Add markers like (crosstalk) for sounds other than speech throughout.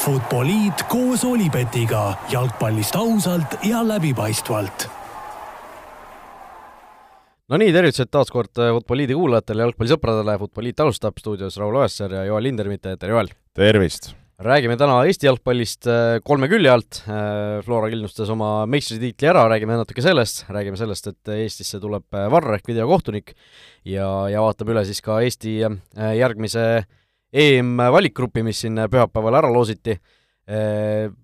Futboliit koos Olipetiga jalgpallist ausalt ja läbipaistvalt. no nii, tervitused taas kord Futboliidi kuulajatele, jalgpallisõpradele, Futboliit alustab stuudios Raul Oessar ja Joel Lindermitte, tere Joel! tervist! räägime täna Eesti jalgpallist äh, kolme külje alt, äh, Flora kindlustas oma meistritiitli ära, räägime natuke sellest, räägime sellest, et Eestisse tuleb äh, Varr ehk videokohtunik ja, ja vaatame üle siis ka Eesti järgmise EM-valikgrupi, mis siin pühapäeval ära loositi.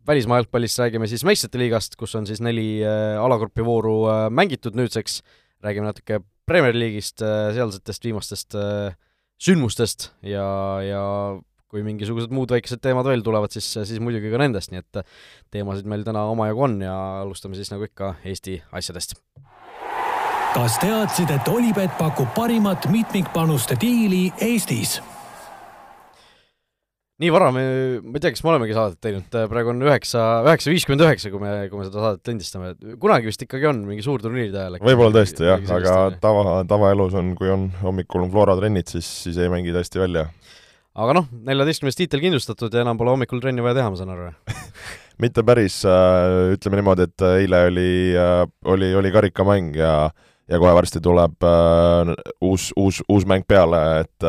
Välismaa jalgpallist räägime siis meistrite liigast, kus on siis neli alagrupi vooru mängitud nüüdseks, räägime natuke Premier League'ist, sealsetest viimastest sündmustest ja, ja kui mingisugused muud väikesed teemad veel tulevad, siis, siis muidugi ka nendest, nii et teemasid meil täna omajagu on ja alustame siis nagu ikka Eesti asjadest. kas teadsid, et Olipet pakub parimat mitmikpanuste diili Eestis? Nii vara me, ma ei tea, kas me olemegi saadet teinud, praegu on üheksa, üheksa viiskümmend üheksa, kui me, kui me seda saadet lindistame, kunagi vist ikkagi on mingi suurturniiride ajal võib-olla tõesti jah, aga tava, tavaelus on, kui on hommikul on Flora trennid, siis, siis ei mängi tõesti välja. Aga noh, neljateistkümnes tiitel kindlustatud ja enam pole hommikul trenni vaja teha, ma saan aru (laughs) mitte päris, äh, ütleme niimoodi, et äh, eile oli, äh, oli, oli karikamäng ja ja kohe varsti tuleb uus, uus, uus mäng peale, et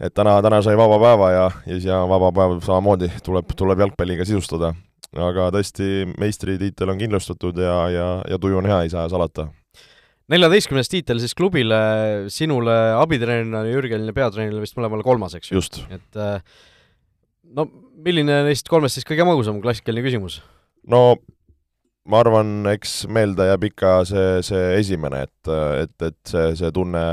et täna, täna sai vaba päeva ja, ja siis vaba päev samamoodi tuleb, tuleb jalgpalliga sisustada. aga tõesti, meistritiitel on kindlustatud ja, ja, ja tuju on hea, ei saa salata neljateistkümnes tiitel siis klubile, sinule abitreenerina, Jürgenile peatreenerile vist mõlemale kolmas, eks ju? et äh, no milline neist kolmest siis kõige magusam, klassikaline küsimus? no ma arvan, eks meelde jääb ikka see, see esimene, et, et, et see, see tunne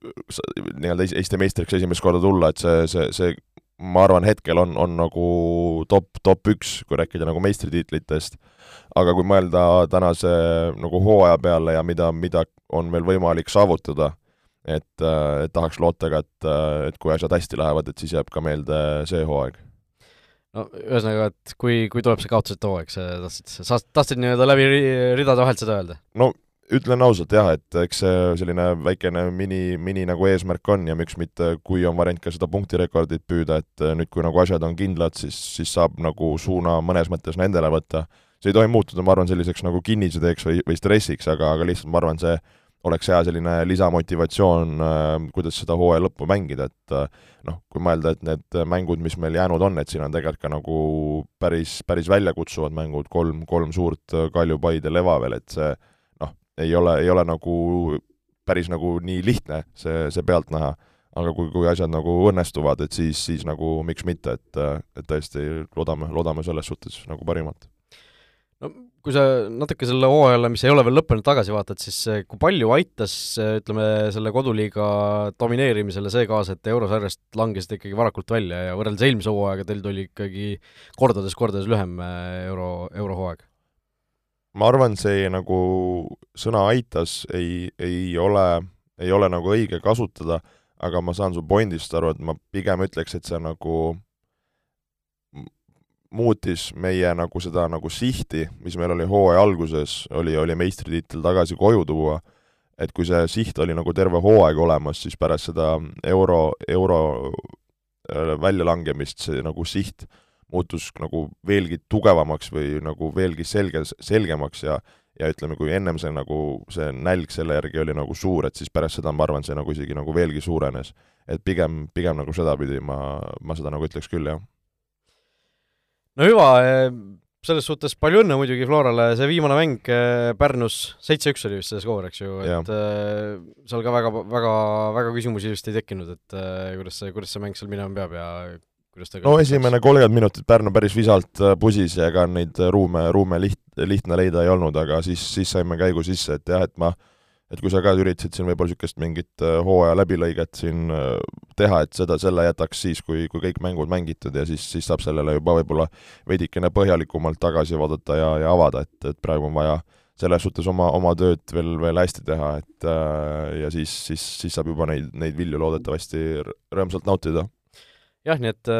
nii-öelda Eesti meistriks esimest korda tulla, et see, see, see ma arvan, hetkel on, on nagu top, top üks, kui rääkida nagu meistritiitlitest aga kui mõelda tänase nagu hooaja peale ja mida, mida on veel võimalik saavutada, et, et tahaks loota ka, et, et kui asjad hästi lähevad, et siis jääb ka meelde see hooaeg. no ühesõnaga, et kui, kui tuleb see kaotuseta hooaeg, sa tahtsid, sa tahtsid nii-öelda läbi ridade vahelt seda öelda? no ütlen ausalt jah, et eks see selline väikene mini, mini nagu eesmärk on ja miks mitte, kui on variant ka seda punktirekordit püüda, et nüüd, kui nagu asjad on kindlad, siis, siis saab nagu suuna mõnes mõttes nendele võtta. See ei tohi muutuda, ma arvan, selliseks nagu kinnisuteeks või, või stressiks, aga, aga lihtsalt ma arvan, see oleks hea selline lisamotivatsioon äh,, kuidas seda hooaja lõppu mängida, et äh, noh, kui mõelda, et need mängud, mis meil jäänud on, et siin on tegelikult ka nagu päris, päris väljakutsuvad mängud, kolm, kolm suurt Kalju, Paide, Leva veel, et see ei ole, ei ole nagu päris nagu nii lihtne see, see pealtnäha, aga kui, kui asjad nagu õnnestuvad, et siis, siis nagu miks mitte, et, et tõesti loodame, loodame selles suhtes nagu parimat no kui sa natuke selle hooajale, mis ei ole veel lõppenud, tagasi vaatad, siis eh, kui palju aitas ütleme, selle koduliiga domineerimisele see kaasa, et eurosarjast langesite ikkagi varakult välja ja võrreldes eelmise hooajaga teil tuli ikkagi kordades-kordades lühem eh, euro, eurohooaeg? Ma arvan, see nagu sõna aitas ei, ei ole, ei ole nagu õige kasutada, aga ma saan su pointist aru, et ma pigem ütleks, et see nagu muutis meie nagu seda nagu sihti, mis meil oli hooaja alguses, oli, oli meistritiitel tagasi koju tuua, et kui see siht oli nagu terve hooaeg olemas, siis pärast seda euro, euro äh, väljalangemist see nagu siht muutus nagu veelgi tugevamaks või nagu veelgi selge, selgemaks ja ja ütleme, kui ennem see nagu, see nälg selle järgi oli nagu suur, et siis pärast seda ma arvan, see nagu isegi nagu veelgi suurenes. et pigem, pigem nagu sedapidi ma, ma seda nagu ütleks küll, jah no hüva, eh, selles suhtes palju õnne muidugi Florale, see viimane mäng eh, Pärnus, seitse-üks oli vist see skoor, eks ju, et. Eh, seal ka väga, väga, väga küsimusi vist ei tekkinud, et kuidas see, kuidas see mäng seal minema peab ja no esimene kolmkümmend minutit Pärnu päris visalt pusis ja ega neid ruume, ruume liht-, lihtne leida ei olnud, aga siis, siis saime käigu sisse, et jah, et ma et kui sa ka üritasid siin võib-olla niisugust mingit äh, hooaja läbilõiget siin äh, teha, et seda, selle jätaks siis, kui, kui kõik mängud mängitud ja siis, siis saab sellele juba võib-olla veidikene põhjalikumalt tagasi vaadata ja, ja avada, et, et praegu on vaja selles suhtes oma, oma tööd veel, veel hästi teha, et äh, ja siis, siis, siis saab juba neid, neid vilju loodetavasti rõõmsalt nautida. Jah, nii et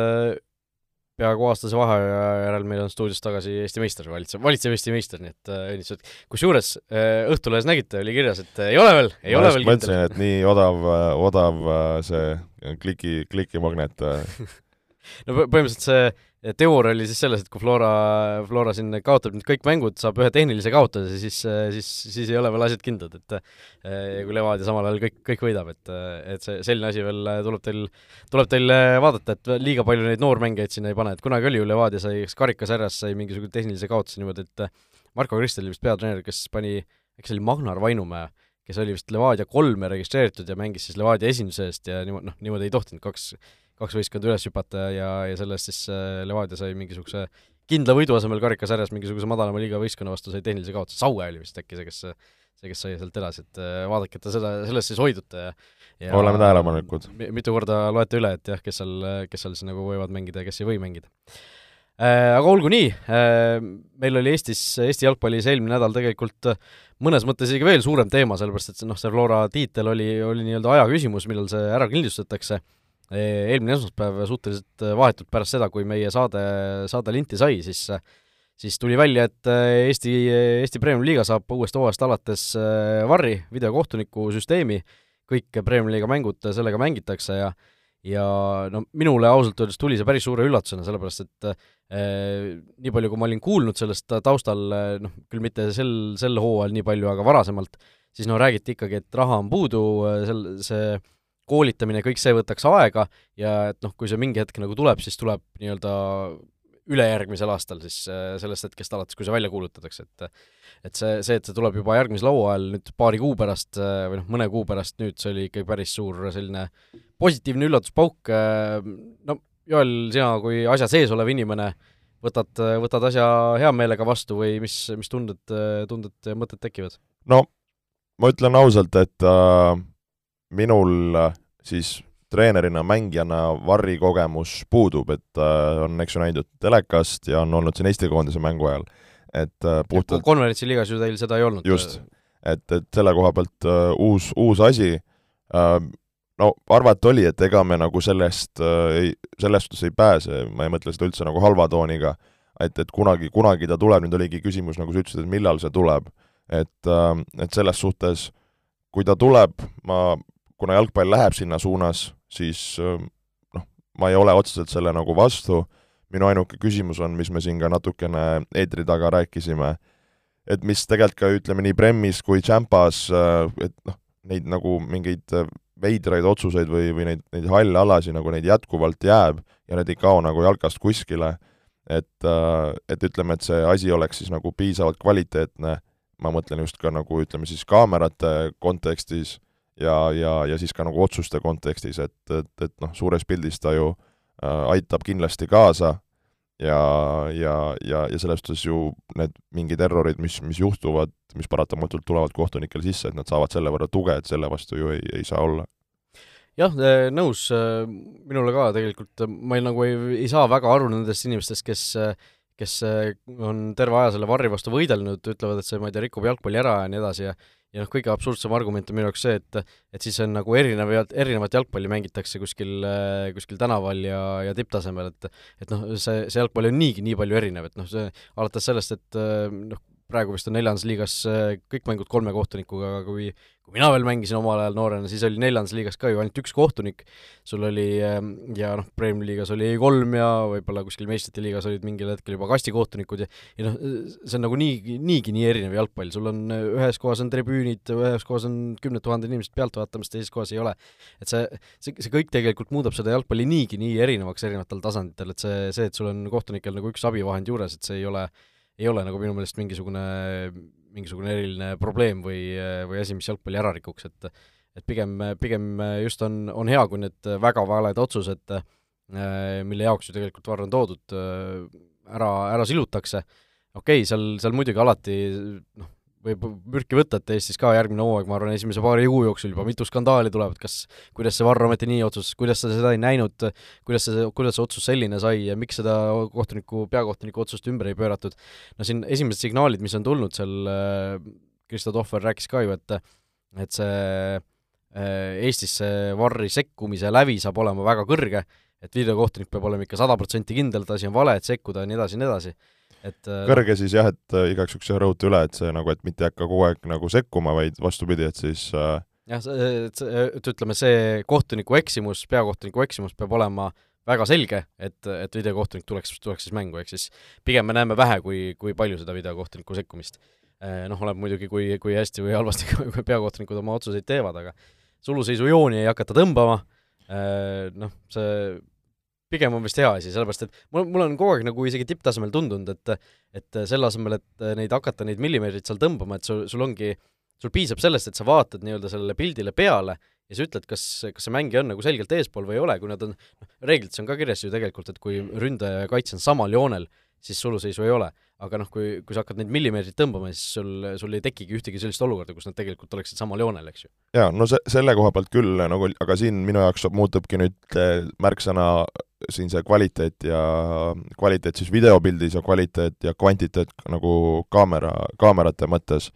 peaaegu aastase vaheaja järel meil on stuudios tagasi Eesti meister, valitsev, valitsev Eesti meister, nii et äh, õnnitlused äh,. kusjuures äh, Õhtulehes nägite, oli kirjas, et äh, ei ole veel, ei ma ole veel kindel. mõtlesin, et nii odav, äh, odav äh, see kliki, klikimagnet (laughs) no põhimõtteliselt see teoor oli siis selles, et kui Flora, Flora siin kaotab nüüd kõik mängud, saab ühe tehnilise kaotuse, siis, siis, siis ei ole veel asjad kindlad, et ja kui Levadia samal ajal kõik, kõik võidab, et, et see, selline asi veel tuleb teil, tuleb teil vaadata, et liiga palju neid noormängijaid sinna ei pane, et kunagi oli ju Levadia sai, kas karikasarjas sai mingisugune tehnilise kaotuse niimoodi, et Marko Kristel oli vist peatreener, kes pani, eks see oli Magnar Vainumäe, kes oli vist Levadia kolme registreeritud ja mängis siis Levadia esinduse eest ja niimoodi, noh, niimoodi ei tohtinud kaks kaks võistkonda üles hüpata ja, ja sellest siis äh, Levadia sai mingisuguse kindla võidu asemel karikasarjas mingisuguse madalama liiga võistkonna vastu sai tehnilise kaotuse, Saue oli vist äkki see, kes see, kes sai sealt edasi, et äh, vaadake, et te seda, sellest siis hoidute ja ja oleme tähelepanelikud. mitu korda loete üle, et jah, kes seal, kes seal siis nagu võivad mängida ja kes ei või mängida äh,. Aga olgu nii meil oli Eestis, Eesti jalgpallis eelmine nädal tegelikult mõnes mõttes isegi veel suurem teema, sellepärast et see noh, see Flora tiitel oli, oli nii-öelda aja küsimus, millal see ära kildistatakse eelmine esmaspäev suhteliselt äh, vahetult pärast seda, kui meie saade, saade linti sai, siis siis tuli välja, et äh, Eesti, Eesti Premium-liiga saab uuest hooajast alates VAR-i, videokohtuniku süsteemi, kõik Premium-liiga mängud sellega mängitakse ja ja no minule ausalt öeldes tuli see päris suure üllatusena, sellepärast et eh, nii palju, kui ma olin kuulnud sellest taustal, noh, küll mitte sel, sel hooajal nii palju, aga varasemalt, siis no räägiti ikkagi, et raha on puudu, sel, see koolitamine, kõik see võtaks aega ja et noh, kui see mingi hetk nagu tuleb, siis tuleb nii-öelda ülejärgmisel aastal siis äh, sellest hetkest alates, kui see välja kuulutatakse, et et see, see, et see tuleb juba järgmisel hooajal nüüd paari kuu pärast äh, või noh, mõne kuu pärast nüüd, see oli ikkagi päris suur selline positiivne üllatuspauk, äh, no Joel, sina kui asja sees olev inimene, võtad, võtad asja hea meelega vastu või mis, mis tunded, tunded mõtted tekivad? no ma ütlen ausalt, et äh, minul äh, siis treenerina, mängijana Varri kogemus puudub, et äh, on, eks ju, näinud telekast ja on olnud siin Eesti koondise mängu ajal, et äh, puhtalt konverentsi liigas ju teil seda ei olnud? just, et, et selle koha pealt uh, uus, uus asi uh,, no arvata oli, et ega me nagu sellest uh, ei, selles suhtes ei pääse, ma ei mõtle seda üldse nagu halva tooniga, et, et kunagi, kunagi ta tuleb, nüüd oligi küsimus, nagu sa ütlesid, et millal see tuleb. et uh,, et selles suhtes, kui ta tuleb, ma kuna jalgpall läheb sinna suunas, siis noh, ma ei ole otseselt selle nagu vastu, minu ainuke küsimus on, mis me siin ka natukene eetri taga rääkisime, et mis tegelikult ka ütleme nii Premis kui Champas, et noh, neid nagu mingeid veidraid otsuseid või, või neid, neid halle alasid nagu neid jätkuvalt jääb ja need ei kao nagu jalkast kuskile, et, et ütleme, et see asi oleks siis nagu piisavalt kvaliteetne, ma mõtlen just ka nagu ütleme siis kaamerate kontekstis ja, ja, ja siis ka nagu otsuste kontekstis, et, et, et noh, suures pildis ta ju äh, aitab kindlasti kaasa ja, ja, ja, ja selles suhtes ju need mingid errorid, mis, mis juhtuvad, mis paratamatult tulevad kohtunikel sisse, et nad saavad selle võrra tuge, et selle vastu ju ei, ei saa olla. Jah, äh, nõus, äh, minule ka tegelikult, ma ei, nagu ei, ei saa väga aru nendest inimestest, kes kes on terve aja selle Varri vastu võidelnud, ütlevad, et see, ma ei tea, rikub jalgpalli ära ja nii edasi ja ja noh, kõige absurdsem argument on minu jaoks see, et et siis on nagu erinev, erinevat jalgpalli mängitakse kuskil, kuskil tänaval ja, ja tipptasemel, et et noh, see, see jalgpall on niigi nii palju erinev, et noh, see alates sellest, et noh, praegu vist on neljandas liigas äh, kõik mängud kolme kohtunikuga, aga kui kui mina veel mängisin omal ajal noorena, siis oli neljandas liigas ka ju ainult üks kohtunik, sul oli ähm, ja noh, Premiumi liigas oli kolm ja võib-olla kuskil meistrite liigas olid mingil hetkel juba kastikohtunikud ja ja noh, see on nagu nii, niigi nii erinev jalgpall, sul on äh, ühes kohas on tribüünid, ühes kohas on kümned tuhanded inimesed pealt vaatamas, teises kohas ei ole. et see, see, see kõik tegelikult muudab seda jalgpalli niigi nii erinevaks erinevatel tasanditel, et see, see, et sul on kohtunikel nagu üks abivahend juures, et see ei ole ei ole nagu minu meelest mingisugune, mingisugune eriline probleem või, või asi, mis jalgpalli ära rikuks, et et pigem, pigem just on, on hea, kui need väga valed otsused, mille jaoks ju tegelikult VAR on toodud, ära, ära silutakse, okei okay,, seal, seal muidugi alati noh, võib mürki võtta, et Eestis ka järgmine hooaeg, ma arvan, esimese paari kuu jooksul juba mitu skandaali tuleb, et kas, kuidas see Varro ometi nii otsustas, kuidas ta seda ei näinud, kuidas see, kuidas see otsus selline sai ja miks seda kohtuniku, peakohtuniku otsust ümber ei pööratud. no siin esimesed signaalid, mis on tulnud seal, äh, Kristo Tohver rääkis ka ju, et et see äh, Eestis see Varri sekkumise lävi saab olema väga kõrge, et videokohtunik peab olema ikka sada protsenti kindel, et asi on vale, et sekkuda ja nii edasi ja nii edasi et äh, kõrge siis jah, et äh, igaks juhuks rõhuta üle, et see nagu, et mitte ei hakka kogu aeg nagu sekkuma, vaid vastupidi, et siis äh... jah, et, et ütleme, see kohtuniku eksimus, peakohtuniku eksimus peab olema väga selge, et, et videokohtunik tuleks, tuleks siis mängu, ehk siis pigem me näeme vähe, kui, kui palju seda videokohtuniku sekkumist. Noh, oleneb muidugi, kui, kui hästi või halvasti (laughs) peakohtunikud oma otsuseid teevad, aga suluseisujooni ei hakata tõmbama, noh, see pigem on vist hea asi, sellepärast et mul, mul on kogu aeg nagu isegi tipptasemel tundunud, et et selle asemel, et neid hakata neid millimeetreid seal tõmbama, et sul, sul ongi, sul piisab sellest, et sa vaatad nii-öelda sellele pildile peale ja sa ütled, kas, kas see mängija on nagu selgelt eespool või ei ole, kui nad on, noh, reeglites on ka kirjas ju tegelikult, et kui ründaja ja kaitse on samal joonel, siis suluseisu ei ole. Aga noh, kui, kui sa hakkad neid millimeetreid tõmbama, siis sul, sul ei tekigi ühtegi sellist olukorda, kus nad tegelikult oleksid samal joonel, eks ju. jaa, no see, selle koha pealt küll nagu, aga siin minu jaoks muutubki nüüd eh, märksõna siin see kvaliteet ja, kvaliteet siis videopildis ja kvaliteet ja kvantiteet nagu kaamera, kaamerate mõttes,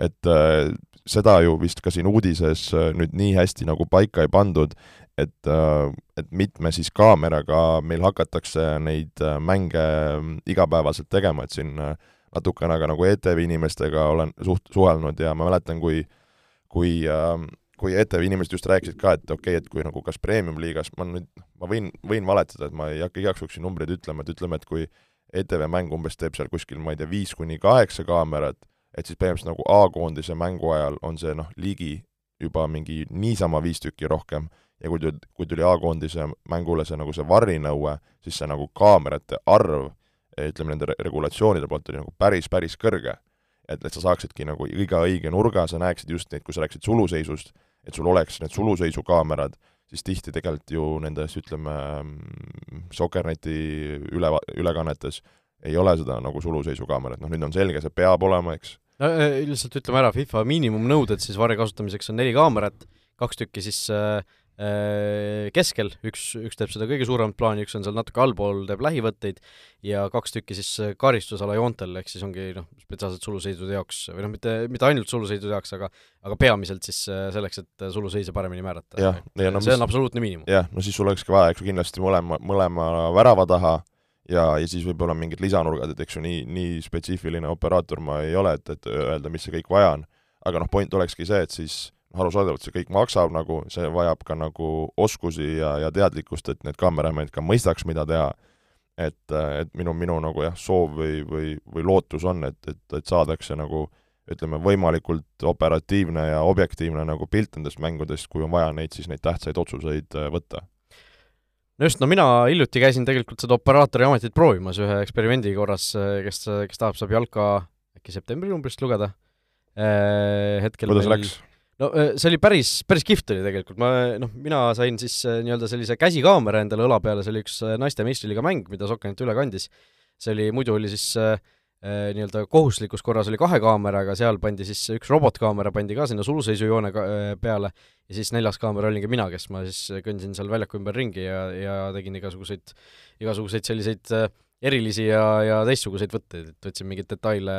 et äh, seda ju vist ka siin uudises äh, nüüd nii hästi nagu paika ei pandud, et, äh, et mitme siis kaameraga meil hakatakse neid äh, mänge mm, igapäevaselt tegema, et siin natukene ka nagu ETV inimestega olen suht-, suhelnud ja ma mäletan, kui kui kui ETV inimesed just rääkisid ka, et okei okay,, et kui nagu kas premium-liigas, ma nüüd, ma võin, võin valetada, et ma ei hakka igaks juhuks siin numbreid ütlema, et ütleme, et kui ETV mäng umbes teeb seal kuskil, ma ei tea, viis kuni kaheksa kaamerat, et siis põhimõtteliselt nagu A-koondise mängu ajal on see noh, ligi juba mingi niisama viis tükki rohkem ja kui tuli, kui tuli A-koondise mängule see nagu see varrinõue, siis see nagu kaamerate arv, ütleme nende regulatsioonide poolt oli nagu päris, päris kõrge. et, et sa saaksidki nagu iga õige nurga, sa näeksid just neid, kui sa rääkisid suluseisust, et sul oleks need suluseisukaamerad, siis tihti tegelikult ju nendes, ütleme, Soccerneti üle, ülekannetes ei ole seda nagu suluseisukaamerat, noh nüüd on selge, see peab olema, eks. no lihtsalt ütleme ära, FIFA miinimumnõuded siis varri kasutamiseks on neli kaamerat, kaks tükki siis äh, Äh, keskel, üks, üks teeb seda kõige suuremat plaani, üks on seal natuke allpool, teeb lähivõtteid, ja kaks tükki siis äh, karistusala joontel, ehk siis ongi noh, spetsiaalselt suluseidude jaoks, või noh, mitte, mitte ainult suluseidude jaoks, aga aga peamiselt siis äh, selleks, et suluseise paremini määrata. no see mis, on absoluutne miinimum. jah, no siis sul olekski vaja, eks ju, kindlasti mõlema, mõlema värava taha ja, ja siis võib-olla mingid lisanurgad, et eks ju, nii, nii spetsiifiline operaator ma ei ole, et, et öelda, mis see kõik vaja on. aga noh, point olekski see, et siis arusaadavalt see kõik maksab nagu, see vajab ka nagu oskusi ja, ja teadlikkust, et need kaameramenid ka mõistaks, mida teha. et, et minu, minu nagu jah, soov või, või, või lootus on, et, et, et saadakse nagu ütleme, võimalikult operatiivne ja objektiivne nagu pilt nendest mängudest, kui on vaja neid, siis neid tähtsaid otsuseid äh, võtta no just, no mina hiljuti käisin tegelikult seda operaatori ametit proovimas ühe eksperimendi korras, kes, kes tahab, saab jalka äkki septembri numbrist lugeda. Äh, hetkel kuidas meil... läks? no äh, see oli päris, päris kihvt oli tegelikult, ma noh, mina sain siis nii-öelda sellise käsikaamera endale õla peale, see oli üks naiste meistriliiga mäng, mida Sokkenet üle kandis. see oli, muidu oli siis äh, nii-öelda kohustuslikus korras oli kahe kaameraga, seal pandi siis üks robotkaamera pandi ka sinna suluseisujoone peale ja siis neljas kaamera olingi mina, kes ma siis kõndisin seal väljaku ümber ringi ja, ja tegin igasuguseid, igasuguseid selliseid äh, erilisi ja, ja teistsuguseid võtteid, et võtsin mingeid detaile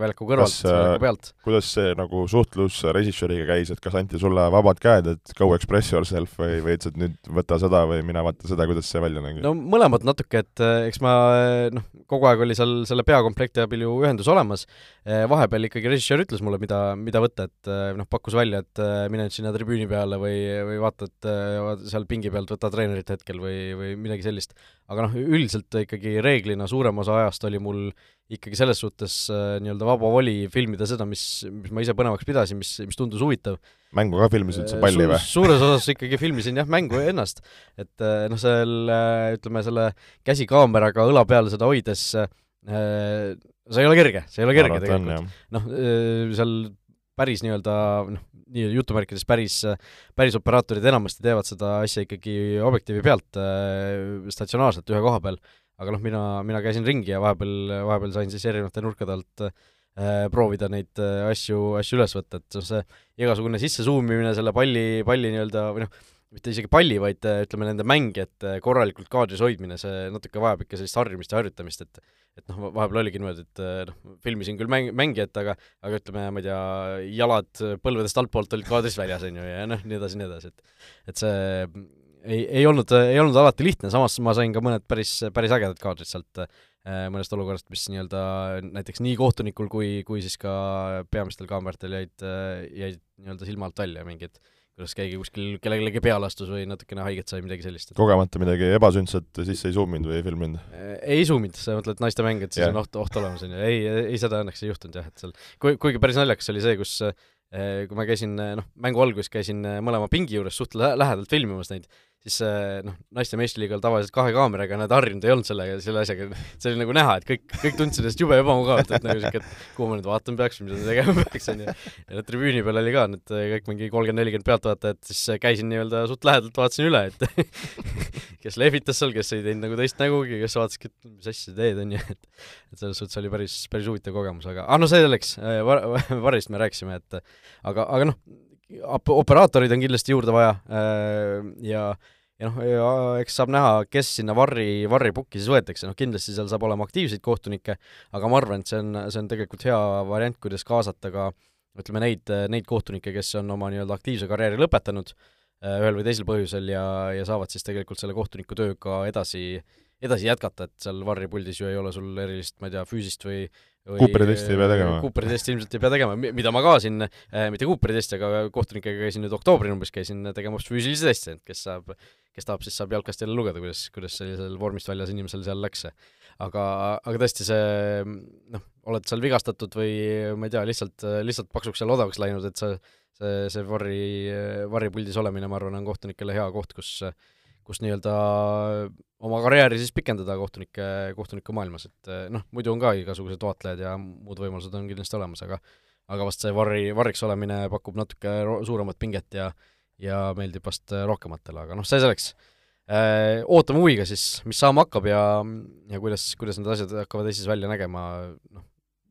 väljaku kõrvalt, väljaku pealt. kuidas see nagu suhtlus režissööriga käis, et kas anti sulle vabad käed, et go express yourself või, või ütles, et nüüd võta seda või mine vaata seda, kuidas see välja nägi? no mõlemad natuke, et eh, eks ma noh, kogu aeg oli seal selle peakomplekti abil ju ühendus olemas, vahepeal ikkagi režissöör ütles mulle, mida, mida võtta, et eh, noh, pakkus välja, et mine nüüd sinna tribüüni peale või, või vaata, et seal pingi pealt võta treenerit hetkel või, või midagi sellist. aga noh, üldiselt ikkagi reeglina suurem osa ajast oli mul ikkagi selles suhtes nii-öelda vaba voli filmida seda, mis, mis ma ise põnevaks pidasin, mis, mis tundus huvitav. mängu ka filmisid sa palli või Su? suures osas ikkagi filmisin jah, mängu ennast. et noh, seal ütleme, selle käsikaameraga õla peal seda hoides äh, see ei ole kerge, see ei ole kerge Arvat tegelikult. noh, seal päris nii-öelda noh, nii jutumärkides päris, päris operaatorid enamasti teevad seda asja ikkagi objektiivi pealt äh, statsionaarselt ühe koha peal. Aga noh, mina, mina käisin ringi ja vahepeal, vahepeal sain siis erinevate nurkade alt äh, proovida neid äh, asju, asju üles võtta, et see igasugune sisse suumimine, selle palli, palli nii-öelda või noh, mitte isegi palli, vaid äh, ütleme, nende mängijate korralikult kaadris hoidmine, see natuke vajab ikka sellist harjumist ja harjutamist, et et noh, vahepeal oligi niimoodi, et äh, noh, filmisin küll mäng, mängijat, aga aga ütleme, ma ei tea, jalad põlvedest altpoolt olid kaadrist väljas, on ju, ja noh, nii edasi, nii edasi, et et see ei, ei olnud, ei olnud alati lihtne, samas ma sain ka mõned päris, päris ägedad kaadrid sealt äh, mõnest olukorrast, mis nii-öelda näiteks nii kohtunikul kui, kui siis ka peamistel kaameratel jäid, äh, jäid nii-öelda silma alt välja, mingid kuidas keegi kuskil kellelegi peale astus või natukene haiget sai, midagi sellist. kogemata midagi ebasündset sisse ei suuminud või ei filminud? ei suuminud, sa mõtled naiste mäng, et siis yeah. on oht, oht olemas, on ju, ei, ei seda õnneks ei juhtunud jah, et seal kui, kuigi päris naljakas oli see, kus kui ma käisin, noh, mängu alguses käisin mõlema pingi juures suht lähedalt filmimas neid, siis noh, naiste meistriliigal tavaliselt kahe kaameraga nad harjunud ei olnud sellega, selle asjaga, see oli nagu näha, et kõik, kõik tundsid ennast jube ebamugavalt, et nagu siuke, et kuhu ma nüüd vaatama peaks mida tegema peaks, onju. ja no tribüüni peal oli ka need kõik mingi kolmkümmend, nelikümmend pealtvaatajat, siis käisin nii-öelda suht lähedalt, vaatasin üle, et (laughs) kes lehvitas seal, kes ei teinud nagu teist nägugi, kes vaataski, et mis asja sa teed, onju, et et selles suhtes oli päris, päris huvitav kogemus, aga ah no selleks, var-, varrist me rääkisime, et aga, aga noh, operaatoreid on kindlasti juurde vaja ja ja noh, eks saab näha, kes sinna varri, varripukki siis võetakse, noh kindlasti seal saab olema aktiivseid kohtunikke, aga ma arvan, et see on, see on tegelikult hea variant, kuidas kaasata ka ütleme, neid, neid kohtunikke, kes on oma nii-öelda aktiivse karjääri lõpetanud ühel või teisel põhjusel ja, ja saavad siis tegelikult selle kohtuniku tööga edasi, edasi jätkata, et seal varripuldis ju ei ole sul erilist, ma ei tea, füüsist või Cooperi testi ei pea tegema? Cooperi testi ilmselt ei pea tegema, mida ma ka siin äh,, mitte Cooperi testi, aga kohtunikega käisin nüüd oktoobri umbes, käisin tegemas füüsilisi teste, et kes saab, kes tahab, siis saab jalkast jälle lugeda, kuidas, kuidas sellisel vormist väljas inimesel seal läks. aga, aga tõesti see noh, oled seal vigastatud või ma ei tea, lihtsalt, lihtsalt paksuks seal odavaks läinud, et see, see, see varri, varripuldis olemine, ma arvan, on kohtunikele hea koht, kus kus nii-öelda oma karjääri siis pikendada kohtunike, kohtuniku maailmas, et eh, noh, muidu on ka igasugused vaatlejad ja muud võimalused on kindlasti olemas, aga aga vast see varri, varriks olemine pakub natuke suuremat pinget ja ja meeldib vast rohkematele, aga noh, see selleks. Eh, ootame huviga siis, mis saama hakkab ja, ja kuidas, kuidas need asjad hakkavad Eestis välja nägema, noh,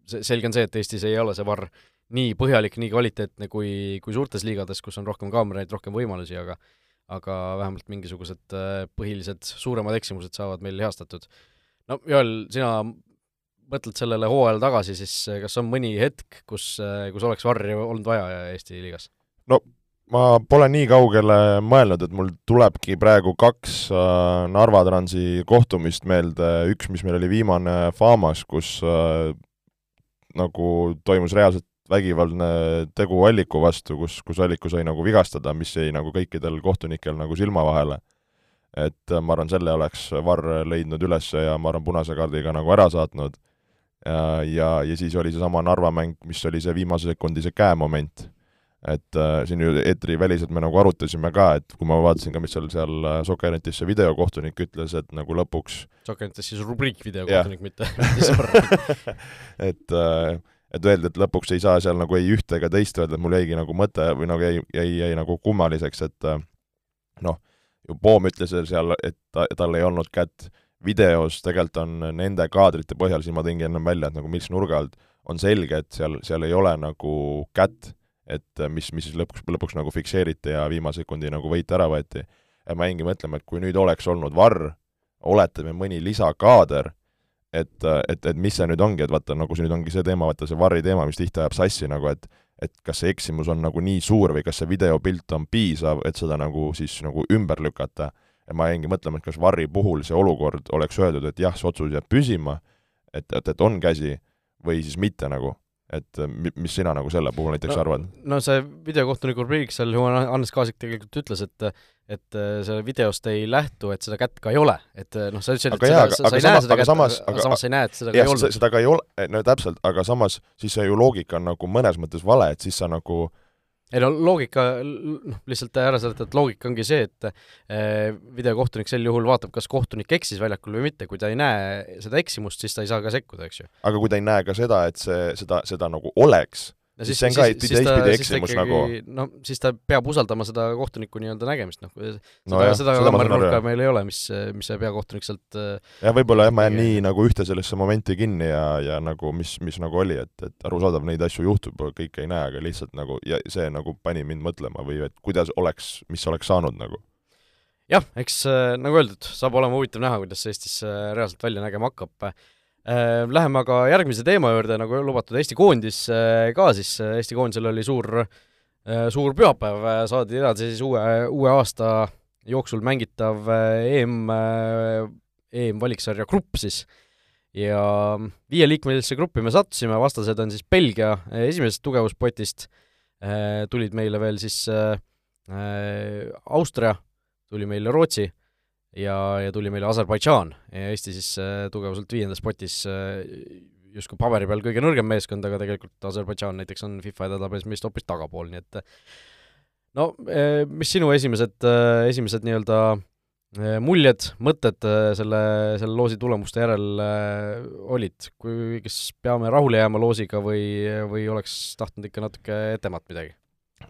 see, selge on see, et Eestis ei ole see varr nii põhjalik, nii kvaliteetne kui, kui suurtes liigades, kus on rohkem kaameraid, rohkem võimalusi, aga aga vähemalt mingisugused äh, põhilised suuremad eksimused saavad meil heastatud. no Joel, sina mõtled sellele hooajale tagasi, siis äh, kas on mõni hetk, kus, äh, kus oleks varri olnud vaja Eesti liigas? no ma pole nii kaugele mõelnud, et mul tulebki praegu kaks äh, Narva Transi kohtumist meelde, üks, mis meil oli viimane Famas, kus äh, nagu toimus reaalselt vägivaldne tegu Alliku vastu, kus, kus Alliku sai nagu vigastada, mis jäi nagu kõikidel kohtunikel nagu silma vahele. et äh, ma arvan, selle oleks Varr leidnud üles ja ma arvan, punase kaardiga nagu ära saatnud. ja, ja, siis oli seesama Narva mäng, mis oli see viimase sekundi see käemoment. et äh, siin ju eetriväliselt me nagu arutasime ka, et kui ma vaatasin ka, mis seal, seal äh, Sokernetis see videokohtunik ütles, et nagu lõpuks Sokernetis siis rubriik videokohtunik, mitte, mitte sõber (laughs) et äh, et öelda, et lõpuks ei saa seal nagu ei ühte ega teist öelda, et mul jäigi nagu mõte või nagu jäi, jäi, jäi nagu kummaliseks, et äh, noh, ju Poom ütles seal, et ta, tal ei olnud kätt, videos tegelikult on nende kaadrite põhjal, siin ma tõingi ennem välja, et nagu mis nurga alt, on selge, et seal, seal ei ole nagu kätt, et mis, mis siis lõpuks, lõpuks nagu fikseeriti ja viimase sekundi nagu võit ära võeti. ma jäingi mõtlema, et kui nüüd oleks olnud varr, oletame mõni lisakaader, et, et, et mis see nüüd ongi, et vaata, nagu see nüüd ongi see teema, vaata see varri teema, mis tihti ajab sassi nagu, et et kas see eksimus on nagu nii suur või kas see videopilt on piisav, et seda nagu siis nagu ümber lükata. ja ma jäingi mõtlema, et kas varri puhul see olukord oleks öeldud, et jah, see otsus jääb püsima, et, et, et on käsi, või siis mitte nagu et äh, mis sina nagu selle puhul näiteks no, arvad? no see videokohtuniku rubriik seal, Hannes Kaasik tegelikult ütles, et et äh, selle videost ei lähtu, et seda kätt ka ei ole, et äh, noh, sa ütlesid, et seda, sa ei näe seda kätt, aga, aga samas sa ei näe, et seda jah, ka ei olnud. seda ka ei ole, no täpselt, aga samas siis see ju loogika on nagu mõnes mõttes vale, et siis sa nagu ei no loogika, noh, lihtsalt ära seletada, et loogika ongi see, et eh, videokohtunik sel juhul vaatab, kas kohtunik eksis väljakul või mitte, kui ta ei näe seda eksimust, siis ta ei saa ka sekkuda, eks ju. aga kui ta ei näe ka seda, et see, seda, seda nagu oleks, no siis, siis see on ka teistpidi eksimus nagu. no siis ta peab usaldama seda kohtuniku nii-öelda nägemist, noh, seda no, seda kamerinurka meil ei ole, mis, mis see peakohtunik sealt äh, jah, võib-olla jah, ma jään nii nagu ühte sellesse momenti kinni ja, ja nagu mis, mis nagu oli, et, et arusaadav, neid asju juhtub, kõike ei näe, aga lihtsalt nagu ja see nagu pani mind mõtlema või et kuidas oleks, mis oleks saanud nagu. Jah, eks äh, nagu öeldud, saab olema huvitav näha, kuidas see Eestis äh, reaalselt välja nägema hakkab läheme aga järgmise teema juurde, nagu lubatud, Eesti koondis äh, ka siis, äh, Eesti koondisel oli suur, suur pühapäev, saadi edasi siis uue, uue aasta jooksul mängitav EM, EM-valiksarja grupp siis. ja viieliikmelisse gruppi me sattusime, vastased on siis Belgia esimesest tugevuspotist, tulid meile veel siis Austria, tuli meile Rootsi ja, ja tuli meile Aserbaidžaan ja Eesti siis tugevuselt viiendas spotis justkui paberi peal kõige nõrgem meeskond, aga tegelikult Aserbaidžaan näiteks on FIFA edetabelis meist hoopis tagapool, nii et no mis sinu esimesed, esimesed nii-öelda Äh, muljed, mõtted äh, selle, selle loosi tulemuste järel äh, olid, kui, kas peame rahule jääma loosiga või, või oleks tahtnud ikka natuke etemat midagi?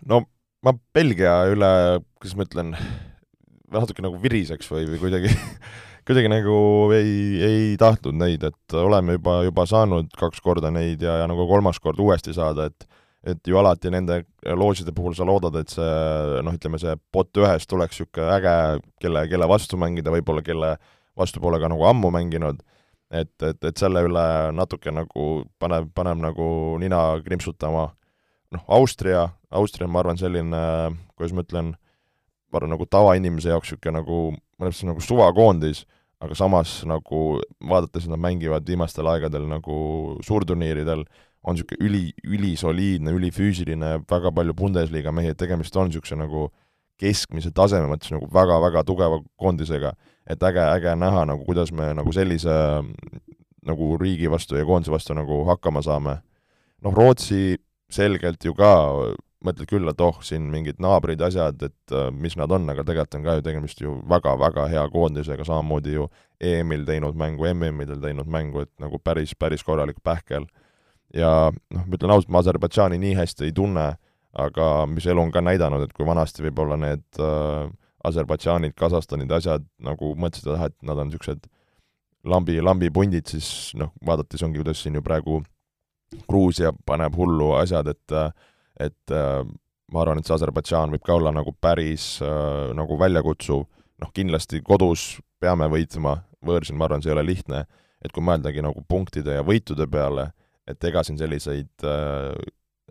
no ma Belgia üle, kuidas ma ütlen, natuke nagu viriseks või, või kuidagi (laughs) kuidagi nagu ei, ei tahtnud neid, et oleme juba, juba saanud kaks korda neid ja, ja nagu kolmas kord uuesti saada, et et ju alati nende looside puhul sa loodad, et see noh, ütleme see pot ühest tuleks niisugune äge, kelle, kelle vastu mängida, võib-olla kelle vastu pole ka nagu ammu mänginud, et, et, et selle üle natuke nagu paneb, paneb nagu nina krimpsutama. noh, Austria, Austria on, ma arvan, selline, kuidas ma ütlen, ma arvan, nagu tavainimese jaoks niisugune nagu, mõnes mõttes nagu suvakoondis, aga samas nagu vaadates, nad mängivad viimastel aegadel nagu suurturniiridel, on niisugune üli, ülisoliidne, ülifüüsiline, väga palju Bundesliga mehi, et tegemist on niisuguse nagu keskmise taseme mõttes nagu väga-väga tugeva koondisega. et äge, äge näha nagu, kuidas me nagu sellise nagu riigi vastu ja koondise vastu nagu hakkama saame. noh, Rootsi selgelt ju ka mõtled küll, et oh, siin mingid naabrid, asjad, et uh, mis nad on, aga tegelikult on ka ju tegemist ju väga-väga hea koondisega, samamoodi ju EM-il teinud mängu, MM-idel teinud mängu, et nagu päris, päris korralik pähkel. Ja noh, ma ütlen ausalt, ma Aserbaidžaani nii hästi ei tunne, aga mis elu on ka näidanud, et kui vanasti võib-olla need äh, Aserbaidžaanid, Kasahstanid, asjad nagu mõtlesid, et nad on niisugused lambi, lambipundid, siis noh, vaadates ongi, kuidas siin ju praegu Gruusia paneb hullu asjad, et et äh, ma arvan, et see Aserbaidžaan võib ka olla nagu päris äh, nagu väljakutsuv, noh kindlasti kodus peame võitma, võõrsil ma arvan, see ei ole lihtne, et kui mõeldagi nagu punktide ja võitude peale, et ega siin selliseid äh,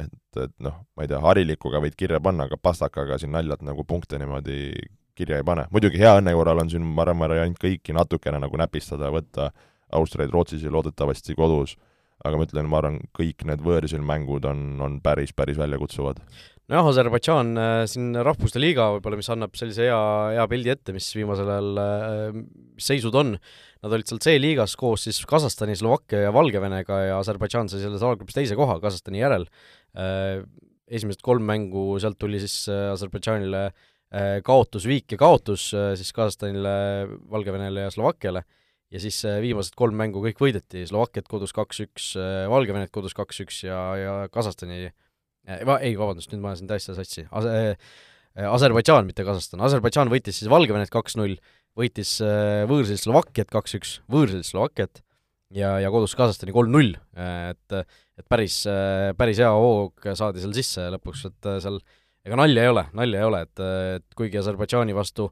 et, et noh, ma ei tea, harilikuga võid kirja panna, aga pastakaga siin naljalt nagu punkte niimoodi kirja ei pane. muidugi hea õnne korral on siin, ma arvan, variant kõiki natukene nagu näpistada, võtta Austriaid Rootsis ja loodetavasti kodus, aga ma ütlen, ma arvan, kõik need võõrsil mängud on, on päris, päris väljakutsuvad. Nojah, Aserbaidžaan äh, siin Rahvuste Liiga võib-olla, mis annab sellise hea, hea pildi ette, mis viimasel ajal, äh, mis seisud on, nad olid seal C-liigas koos siis Kasahstani, Slovakkia ja Valgevenega ja Aserbaidžaan sai selles alagruppis teise koha Kasahstani järel. Äh, esimesed kolm mängu, sealt tuli siis Aserbaidžaanile kaotus, viik ja kaotus siis Kasahstanile, Valgevenele ja Slovakkiale ja siis viimased kolm mängu kõik võideti, Slovakkiat kodus kaks-üks, Valgevenet kodus kaks-üks ja, ja Kasahstani Äh, va-, ei, vabandust, nüüd ma ajasin täiesti sassi. Ase-, äh, Aserbaidžaan, mitte Kasahstan, Aserbaidžaan võitis siis Valgevenet kaks-null, võitis äh, võõrsil Slovakkiat kaks-üks, võõrsil Slovakkiat, ja, ja kodus Kasahstani kolm-null, et et päris, päris hea hoog saadi seal sisse lõpuks, et seal ega nalja ei ole, nalja ei ole, et, et kuigi Aserbaidžaani vastu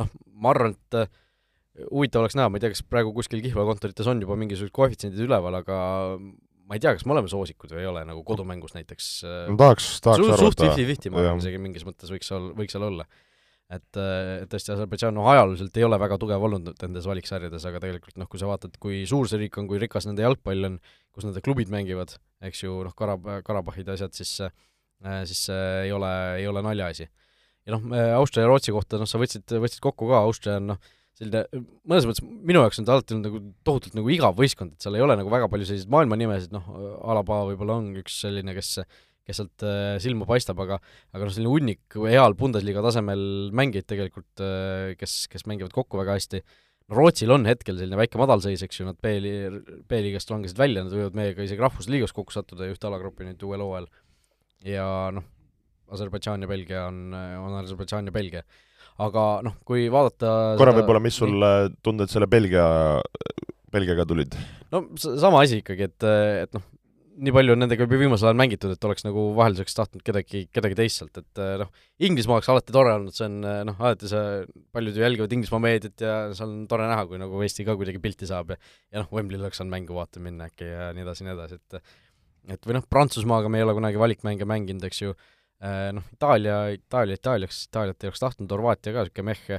noh, ma arvan, et huvitav oleks näha, ma ei tea, kas praegu kuskil kihlveokontorites on juba mingisugused koefitsiendid üleval, aga ma ei tea, kas me oleme soosikud või ei ole, nagu kodumängus näiteks äh, no tahaks, tahaks arvata. suht fifty-fifty, ma arvan isegi mingis mõttes võiks seal, võiks seal olla. et, äh, et tõesti, Aserbaidžaan noh, ajalooliselt ei ole väga tugev olnud nendes valiksarjades, aga tegelikult noh, kui sa vaatad, kui suur see riik on, kui rikas nende jalgpall on, kus nende klubid mängivad, eks ju, noh, Karab-, Karabahhid ja asjad, siis äh, siis see ei ole, ei ole naljaasi. ja noh, Austria ja Rootsi kohta, noh, sa võtsid, võtsid kokku ka, Austria on noh, selline, mõnes mõttes minu jaoks on ta alati olnud nagu tohutult nagu igav võistkond, et seal ei ole nagu väga palju selliseid maailmanimesid, noh, Alaba võib-olla on üks selline, kes kes sealt äh, silma paistab, aga aga noh, selline hunnik heal Bundesliga tasemel mängijaid tegelikult, äh, kes, kes mängivad kokku väga hästi, Rootsil on hetkel selline väike madalseis, eks ju, nad B-li-, B-liigast langesid välja, nad võivad meiega isegi rahvusliigas kokku sattuda ja ühte alagruppi nüüd uuel hooajal. ja noh, Aserbaidžaan ja Belgia on, on Aserbaidžaan ja Belgia aga noh, kui vaadata korra seda... võib-olla, mis sul nii... tunded selle Belgia, Belgiaga tulid? no sama asi ikkagi, et, et noh, nii palju on nendega juba viimasel ajal mängitud, et oleks nagu vahelduseks tahtnud kedagi, kedagi teist sealt, et noh, Inglismaa oleks alati tore olnud, see on noh, alati see, paljud ju jälgivad Inglismaa meediat ja seal on tore näha, kui nagu Eesti ka kuidagi pilti saab ja ja noh, Wembley'l oleks saanud mängu vaatama minna äkki ja nii edasi, nii edasi, et et või noh, Prantsusmaaga me ei ole kunagi valikmänge mänginud, eks ju, noh, Itaalia, Itaalia, Itaaliaks, Itaaliat ei oleks tahtnud, Horvaatia ka niisugune mehhe,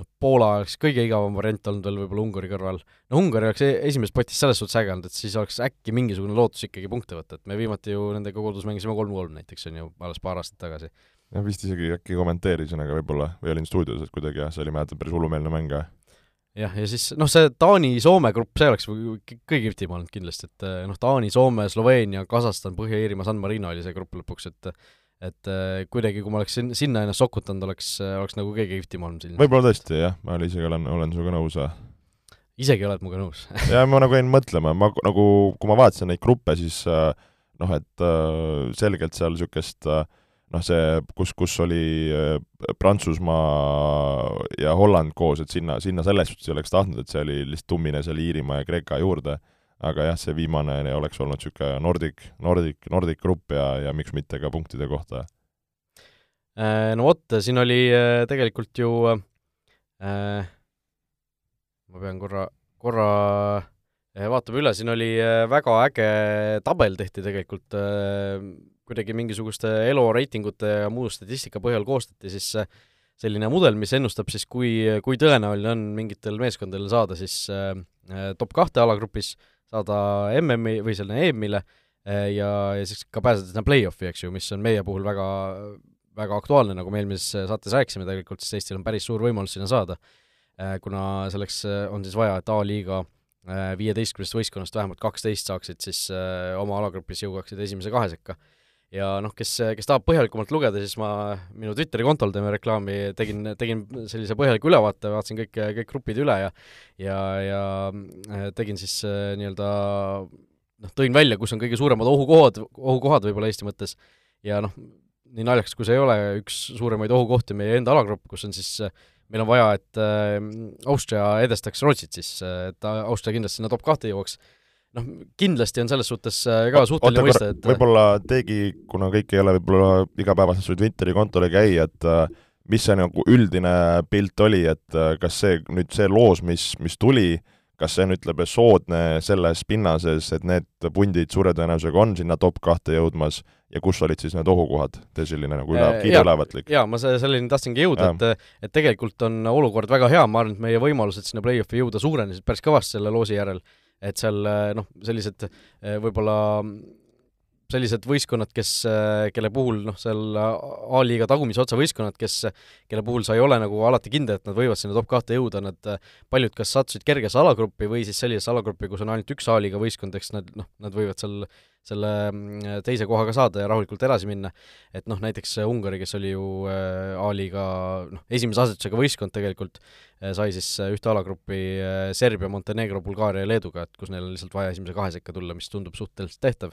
noh, Poola oleks kõige igavam variant olnud veel võib-olla Ungari kõrval. no Ungari oleks e-, esimeses potis selles suhtes äge olnud, et siis oleks äkki mingisugune lootus ikkagi punkte võtta, et me viimati ju nendega kodus mängisime kolm-kolm näiteks, on ju, alles paar aastat tagasi. jah, vist isegi äkki kommenteerisin, aga võib-olla, või olin stuudios, et kuidagi jah, see oli, mäletan, päris hullumeelne mäng ka. jah, ja siis noh, see Taani-Soome grupp, see oleks kõige kihvtim olnud kindlasti, et noh, Taani, Soome, Sloveenia, Kasahstan, Põhja-Iirimaa, San Marino oli see grupp lõpuks, et et kuidagi, kui ma oleks sin-, sinna ennast sokutanud, oleks, oleks nagu kõige kihvtim olnud siin. võib-olla tõesti, jah, ma isegi olen, olen sinuga nõus, isegi oled minuga nõus. (laughs) Ja ma nagu jäin mõtlema, ma nagu, kui ma vaatasin neid gruppe, siis noh, et selgelt seal niisugust äh, noh, see, kus, kus oli äh, Prantsusmaa ja Holland koos, et sinna, sinna selles suhtes ei oleks tahtnud, et see oli lihtsalt tummine seal Iirimaa ja Kreeka juurde, aga jah, see viimane oleks olnud niisugune Nordic, Nordic, Nordic grupp ja, ja miks mitte ka punktide kohta. Äh, no vot, siin oli äh, tegelikult ju äh, ma pean korra, korra vaatame üle, siin oli väga äge tabel tehti tegelikult äh, kuidagi mingisuguste elo reitingute ja muu statistika põhjal koostati, siis selline mudel, mis ennustab siis, kui, kui tõenäoline on mingitel meeskondadel saada siis äh, top kahte alagrupis, saada MM-i või selle EM-ile äh, ja, ja siis ka pääseda sinna play-off'i, eks ju, mis on meie puhul väga, väga aktuaalne, nagu me eelmises saates rääkisime tegelikult, siis Eestil on päris suur võimalus sinna saada. Äh,, kuna selleks on siis vaja, et A-liiga viieteistkümnest võistkonnast vähemalt kaksteist saaksid siis oma alagrupis jõuaksid esimese kahe sekka ja noh, kes, kes tahab põhjalikumalt lugeda, siis ma minu Twitteri kontol teeme reklaami, tegin, tegin sellise põhjaliku ülevaate, vaatasin kõik, kõik grupid üle ja ja, ja äh, tegin siis äh, nii-öelda noh, tõin välja, kus on kõige suuremad ohukohad, ohukohad võib-olla Eesti mõttes. Ja noh, nii naljakas kui see ei ole, üks suuremaid ohukohti meie enda alagrupp, kus on siis meil on vaja, et äh, Austria edestaks Rootsit siis, et Austria kindlasti sinna top kahte jõuaks noh, kindlasti on selles suhtes äh, ka suhteline mõiste, et võib-olla teegi, kuna kõik ei ole võib-olla igapäevaselt sul Twitteri kontol ei käi, et äh, mis see nagu üldine pilt oli, et äh, kas see nüüd see loos, mis, mis tuli, kas see on, ütleme, soodne selles pinnases, et need pundid suure tõenäosusega on sinna top kahte jõudmas ja kus olid siis need ohukohad, selline nagu üle, kiideülevaatlik. jaa, ma selleni tahtsingi jõuda, et et tegelikult on olukord väga hea, ma arvan, et meie võimalused sinna play-off'i jõuda suurenesid päris kõvasti selle loosi järel et seal noh, sellised eh, võib-olla sellised võistkonnad, kes, eh, kelle puhul noh, seal A-liiga tagumise otsa võistkonnad, kes, kelle puhul sa ei ole nagu alati kindel, et nad võivad sinna top kahte jõuda, nad paljud kas sattusid kergesse alagruppi või siis sellisesse alagruppi, kus on ainult üks A-liiga võistkond, eks nad noh, nad võivad seal selle mm, teise kohaga saada ja rahulikult edasi minna. et noh, näiteks Ungari, kes oli ju eh, A-liiga noh, esimese asetusega võistkond tegelikult, sai siis ühte alagruppi Serbia, Montenegro, Bulgaaria ja Leeduga, et kus neil on lihtsalt vaja esimese kahe sekka tulla, mis tundub suhteliselt tehtav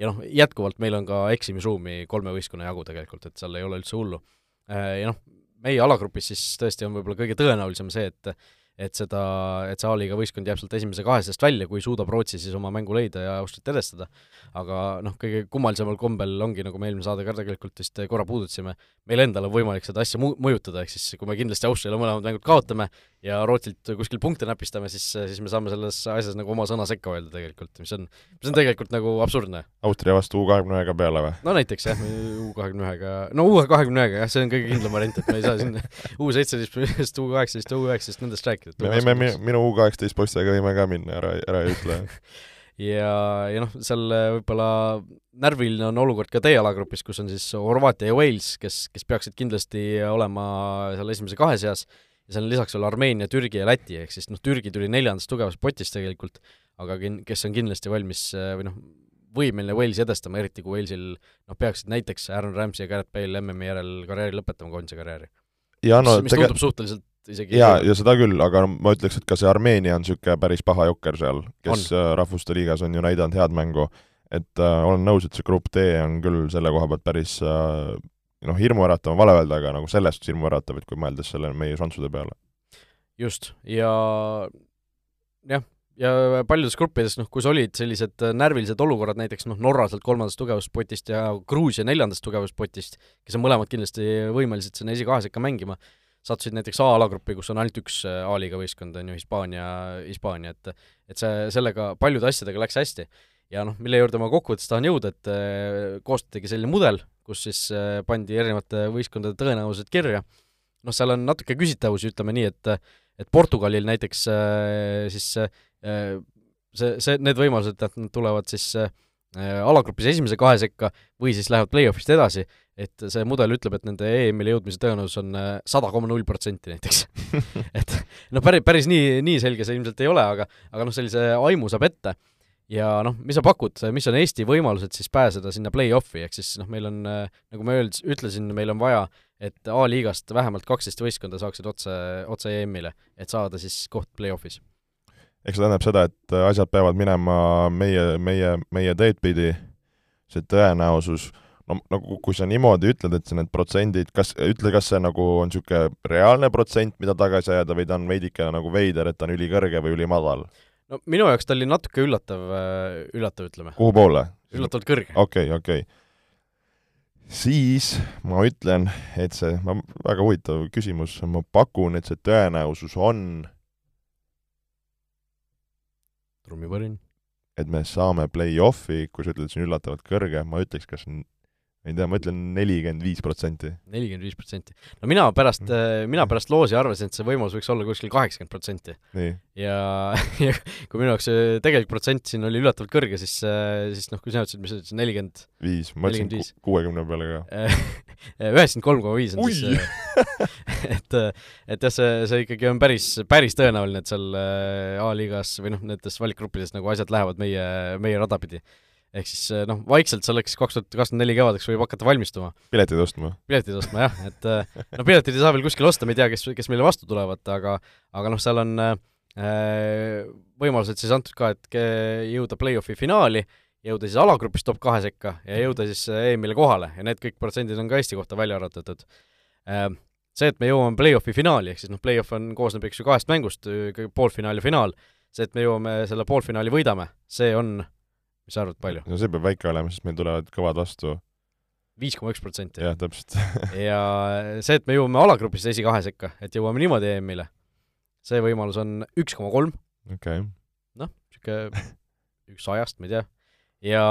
ja noh, jätkuvalt meil on ka eksimisruumi kolme võistkonna jagu tegelikult, et seal ei ole üldse hullu. Äh, ja noh, meie alagrupis siis tõesti on võib-olla kõige tõenäolisem see, et et seda, et see A-liiga võistkond jääb sealt esimese kahe seast välja, kui suudab Rootsi siis oma mängu leida ja Austriat edestada. aga noh, kõige kummalisemal kombel ongi, nagu me eelmine saade ka tegelikult vist korra puudutasime, meil endal on võimalik seda asja mu-, mõjutada, ehk siis kui me kindlasti Austriale mõlemad mängud kaotame ja Rootsilt kuskil punkte näpistame, siis, siis me saame selles asjas nagu oma sõna sekka öelda tegelikult, mis on, mis on tegelikult nagu absurdne. Austria vastu U kahekümne ühega peale või? no näiteks jah, U kahekümne ühega, no U kahekümne ühega jah, see on kõige kindlam variant, et me ei saa siin (laughs) U seitseteist, U kaheksateist, U üheksateist, nendest rääkida rääkinud. me võime, minu U kaheksateist poistega võime ka minna, ära, ära ei ütle (laughs) ja, ja noh, seal äh, võib-olla närviline on olukord ka teie alagrupis, kus on siis Horvaatia ja Wales, kes, kes peaksid kindlasti olema seal esimese kahe seas, ja seal on lisaks veel Armeenia, Türgi ja Läti, ehk siis noh, Türgi tuli neljandast tugevast potist tegelikult, aga kin-, kes on kindlasti valmis äh, või noh, võimeline Walesi edestama, eriti kui Walesil noh, peaksid näiteks Aaron Ramsey ja Gareth Bale MM-i järel karjääri lõpetama, koondise karjääri. ja no mis, mis tundub suhteliselt isegi jaa, ja seda küll, aga ma ütleks, et ka see Armeenia on niisugune päris paha jokker seal, kes on. Äh, Rahvuste Liigas on ju näidanud head mängu, et äh, olen nõus, et see grupp D on küll selle koha pealt päris äh, noh, hirmuäratav on vale öelda, aga nagu selles suhtes hirmuäratav, et kui mõeldes selle meie šanssude peale. just, ja jah, ja paljudes gruppides, noh, kus olid sellised äh, närvilised olukorrad, näiteks noh, Norra sealt kolmandast tugevuspotist ja Gruusia neljandast tugevuspotist, kes on mõlemad kindlasti võimelised sinna esikahe sekka mängima, sattusid näiteks A-alagruppi, kus on ainult üks äh, A-liiga võistkond, on ju, Hispaania, Hispaania, et et see, sellega, paljude asjadega läks hästi. ja noh, mille juurde ma kokkuvõttes tahan jõuda, et äh, koostatigi selline mudel, kus siis äh, pandi erinevate võistkondade tõenäosused kirja, noh, seal on natuke küsitavusi, ütleme nii, et et Portugalil näiteks siis see, see, need võimalused, et nad tulevad siis äh, alagrupis esimese kahe sekka või siis lähevad play-off'ist edasi, et see mudel ütleb, et nende EM-ile jõudmise tõenäosus on sada koma null protsenti näiteks. (laughs) Et noh, päris, päris nii, nii selge see ilmselt ei ole, aga aga noh, sellise aimu saab ette. Ja noh, mis sa pakud, mis on Eesti võimalused siis pääseda sinna play-off'i, ehk siis noh, meil on, nagu ma öeld-, ütlesin, meil on vaja, et A-liigast vähemalt kaksteist võistkonda saaksid otse, otse EM-ile, et saada siis koht play-off'is. eks see tähendab seda, et asjad peavad minema meie, meie, meie teed pidi, see tõenäosus, no nagu kui sa niimoodi ütled, et see need protsendid, kas, ütle, kas see nagu on niisugune reaalne protsent, mida tagasi ajada, või ta on veidikene nagu veider, et ta on ülikõrge või ülimadal? no minu jaoks ta oli natuke üllatav, äh, üllatav, ütleme. kuhu poole? üllatavalt kõrge. okei okay,, okei okay. siis ma ütlen, et see, ma, väga huvitav küsimus, ma pakun, et see tõenäosus on trummipõrin. et me saame play-off'i, kui sa ütled, see on üllatavalt kõrge, ma ütleks, kas ei tea, ma ütlen nelikümmend viis protsenti. nelikümmend viis protsenti. no mina pärast mm., mina pärast loosi arvasin, et see võimalus võiks olla kuskil kaheksakümmend protsenti. ja, (laughs) ja kui minu jaoks see tegelik protsent siin oli üllatavalt kõrge, siis, siis noh, kui sina ütlesid, mis sa ütlesid, nelikümmend viis, ma ütlesin kuuekümne peale ka. üheksakümmend kolm koma viis on Ui! siis (laughs) et, et jah, see, see ikkagi on päris, päris tõenäoline, et seal A-liigas või noh, nendes valikgruppides nagu asjad lähevad meie, meie rada pidi ehk siis eh, noh, vaikselt selleks kaks tuhat kakskümmend neli kevadeks võib hakata valmistuma. piletid ostma? piletid ostma jah, et eh, no piletid ei saa veel kuskil osta, me ei tea, kes, kes meile vastu tulevad, aga aga noh, seal on äh, võimalused siis antud ka, et jõuda play-off'i finaali, jõuda siis alagrupis top kahe sekka ja jõuda siis EM-ile kohale ja need kõik protsendid on ka Eesti kohta välja arvutatud äh,. see, et me jõuame play-off'i finaali, ehk siis noh, play-off on, koosneb eks ju kahest mängust, poolfinaal ja finaal, see, et me jõuame selle poolfinaali võidame, see on mis sa arvad, palju? no see peab väike olema, sest meil tulevad kõvad vastu. viis koma üks protsenti. jah, täpselt (laughs) ja see, et me jõuame alagrupis esikahe sekka, et jõuame niimoodi EM-ile, see võimalus on üks koma kolm. okei okay.. noh, niisugune (laughs) üks sajast, ma ei tea. ja,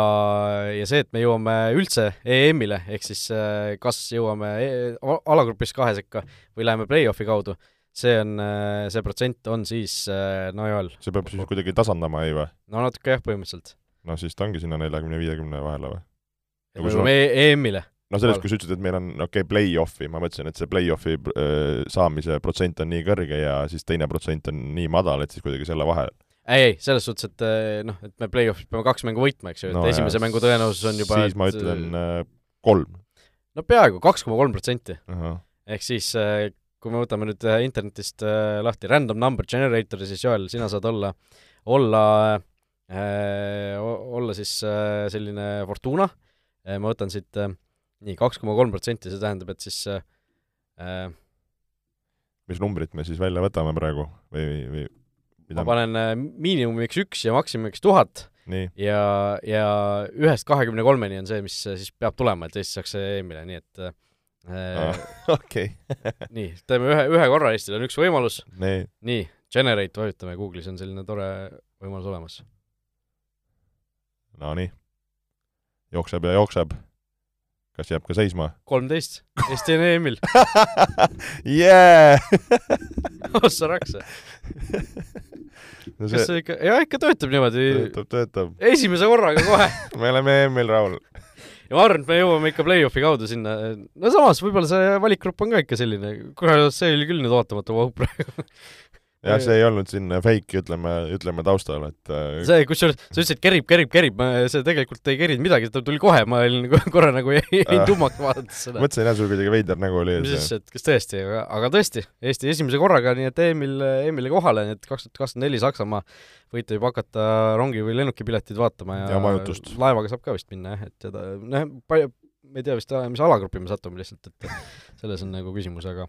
ja see, et me jõuame üldse EM-ile, ehk siis äh, kas jõuame e alagrupis kahe sekka või läheme play-off'i kaudu, see on, äh, see protsent on siis äh, Najal. see peab siis kuidagi tasandama, ei või? no natuke jah, põhimõtteliselt no siis ta ongi sinna neljakümne, viiekümne vahele või? me jõuame EM-ile? no sellest, kui sa ütlesid, et meil on, okei okay,, play-off'i, ma mõtlesin, et see play-off'i äh, saamise protsent on nii kõrge ja siis teine protsent on nii madal, et siis kuidagi selle vahel ei, ei, selles suhtes, et äh, noh, et me play-off'is peame kaks mängu võitma, eks ju, et no, esimese jah, mängu tõenäosus on juba siis et, ma ütlen äh, kolm. no peaaegu, kaks koma kolm protsenti. ehk siis äh, kui me võtame nüüd äh, internetist äh, lahti random number generator'i, siis Joel, sina saad olla, olla äh, Äh, olla siis äh, selline Fortuna, äh, ma võtan siit nii, kaks koma kolm protsenti, see tähendab, et siis äh, mis numbrit me siis välja võtame praegu? Või, või mida ma panen miinimumiks üks ja maksimumiks tuhat. Ja, ja ühest kahekümne kolmeni on see, mis siis peab tulema, et Eesti saaks EM-ile, nii et äh, (laughs) okei. (laughs) nii, teeme ühe, ühe korra, Eestil on üks võimalus. nii, nii, Generate vajutame, Google'is on selline tore võimalus olemas Nonii, jookseb ja jookseb. kas jääb ka seisma? kolmteist, Eesti on EM-il (laughs) yeah! (laughs) ossa raksa no see... kas see ikka, jah, ikka töötab niimoodi? töötab, töötab. esimese korraga kohe (laughs) me oleme EM-il rahul. ja ma arvan, et me jõuame ikka play-off'i kaudu sinna, no samas võib-olla see valikgrupp on ka ikka selline, kurat, see oli küll nüüd ootamatu vahuk praegu jah, see ei olnud siin fake, ütleme, ütleme taustal, et äh, see, kusjuures sa ütlesid kerib, kerib, kerib, see tegelikult ei kerinud midagi, ta tuli kohe, ma olin nagu (laughs) korra nagu jäin äh. tummaks vaadates seda. mõtlesin jah, sul kuidagi veider nägu oli ees. mis siis, et kas tõesti, aga, tõesti, Eesti esimese korraga, nii et EM-il, EM-ile kohale, nii et kaks tuhat kakskümmend neli Saksamaa võite juba hakata rongi või lennukipiletid vaatama ja, ja majutust. laevaga saab ka vist minna jah, et seda, noh, palju, ma ei tea vist, mis alagrupi me satume lihtsalt, et selles on nagu küsimus, aga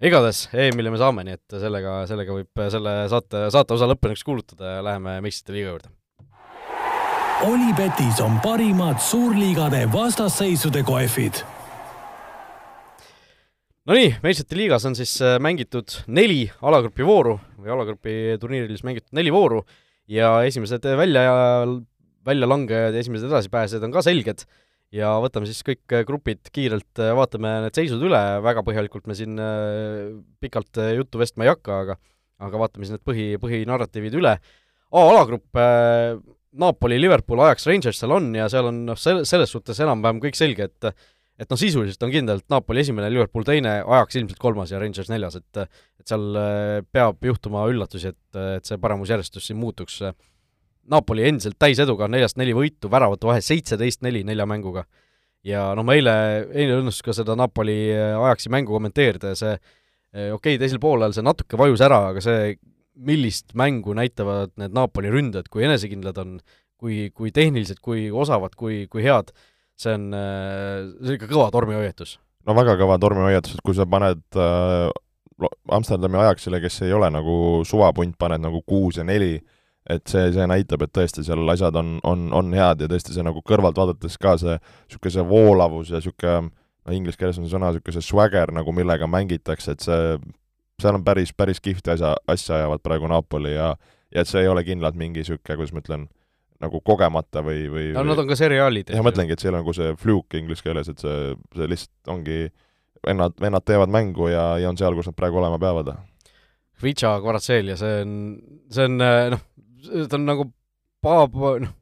igatahes EM-ile me saame, nii et sellega, sellega võib selle saate, saate osa lõppenuks kuulutada ja läheme meistrite liiga juurde. Olipetis on parimad suurliigade vastasseisude kohvid. Nonii, meistrite liigas on siis äh, mängitud neli alagrupi vooru või alagrupi turniiril siis mängitud neli vooru ja esimesed välja, väljalangejad ja esimesed edasipääsejad on ka selged ja võtame siis kõik äh, grupid kiirelt, äh, vaatame need seisud üle, väga põhjalikult me siin äh, pikalt juttu vestma ei hakka, aga aga vaatame siis need põhi, põhinarratiivid üle. A-alagrupp Napoli, Liverpool, Ajax, Rangers seal on ja seal on noh, selle, selles suhtes enam-vähem kõik selge, et et noh, sisuliselt on kindel, et Napoli esimene, Liverpool teine, ajaks ilmselt kolmas ja Rangers neljas, et et seal peab juhtuma üllatusi, et, et see paremusjärjestus siin muutuks. Napoli endiselt täiseduga, neljast neli võitu, väravate vahe seitseteist-neli nelja mänguga. ja noh, ma eile, eile õnnestus ka seda Napoli äh, Ajaxi mängu kommenteerida ja see okei okay,, teisel poolel see natuke vajus ära, aga see, millist mängu näitavad need Napoli ründajad, kui enesekindlad on, kui, kui tehnilised, kui osavad, kui, kui head see on, äh, see on ikka kõva tormihoiatus. no väga kõva tormihoiatus, et kui sa paned äh, Amsterdami Ajaxile, kes ei ole nagu suvapunt, paned nagu kuus ja neli, et see, see näitab, et tõesti seal asjad on, on, on head ja tõesti see nagu kõrvalt vaadates ka see niisugune see voolavus ja niisugune no inglise keeles on see sõna niisugune see swagger nagu, millega mängitakse, et see, seal on päris, päris kihvti asja, asja ajavad praegu Napoli ja ja et see ei ole kindlalt mingi niisugune, kuidas ma ütlen, nagu kogemata või, või no nad on ka seriaalid. jah, mõtlengi, et see ei ole nagu see fluke inglise keeles, et see, see lihtsalt ongi, vennad, vennad teevad mängu ja, ja on seal, kus nad praegu olema peavad. Vicha Kvaratselia, see on, see on noh, ta on nagu pa-, noh,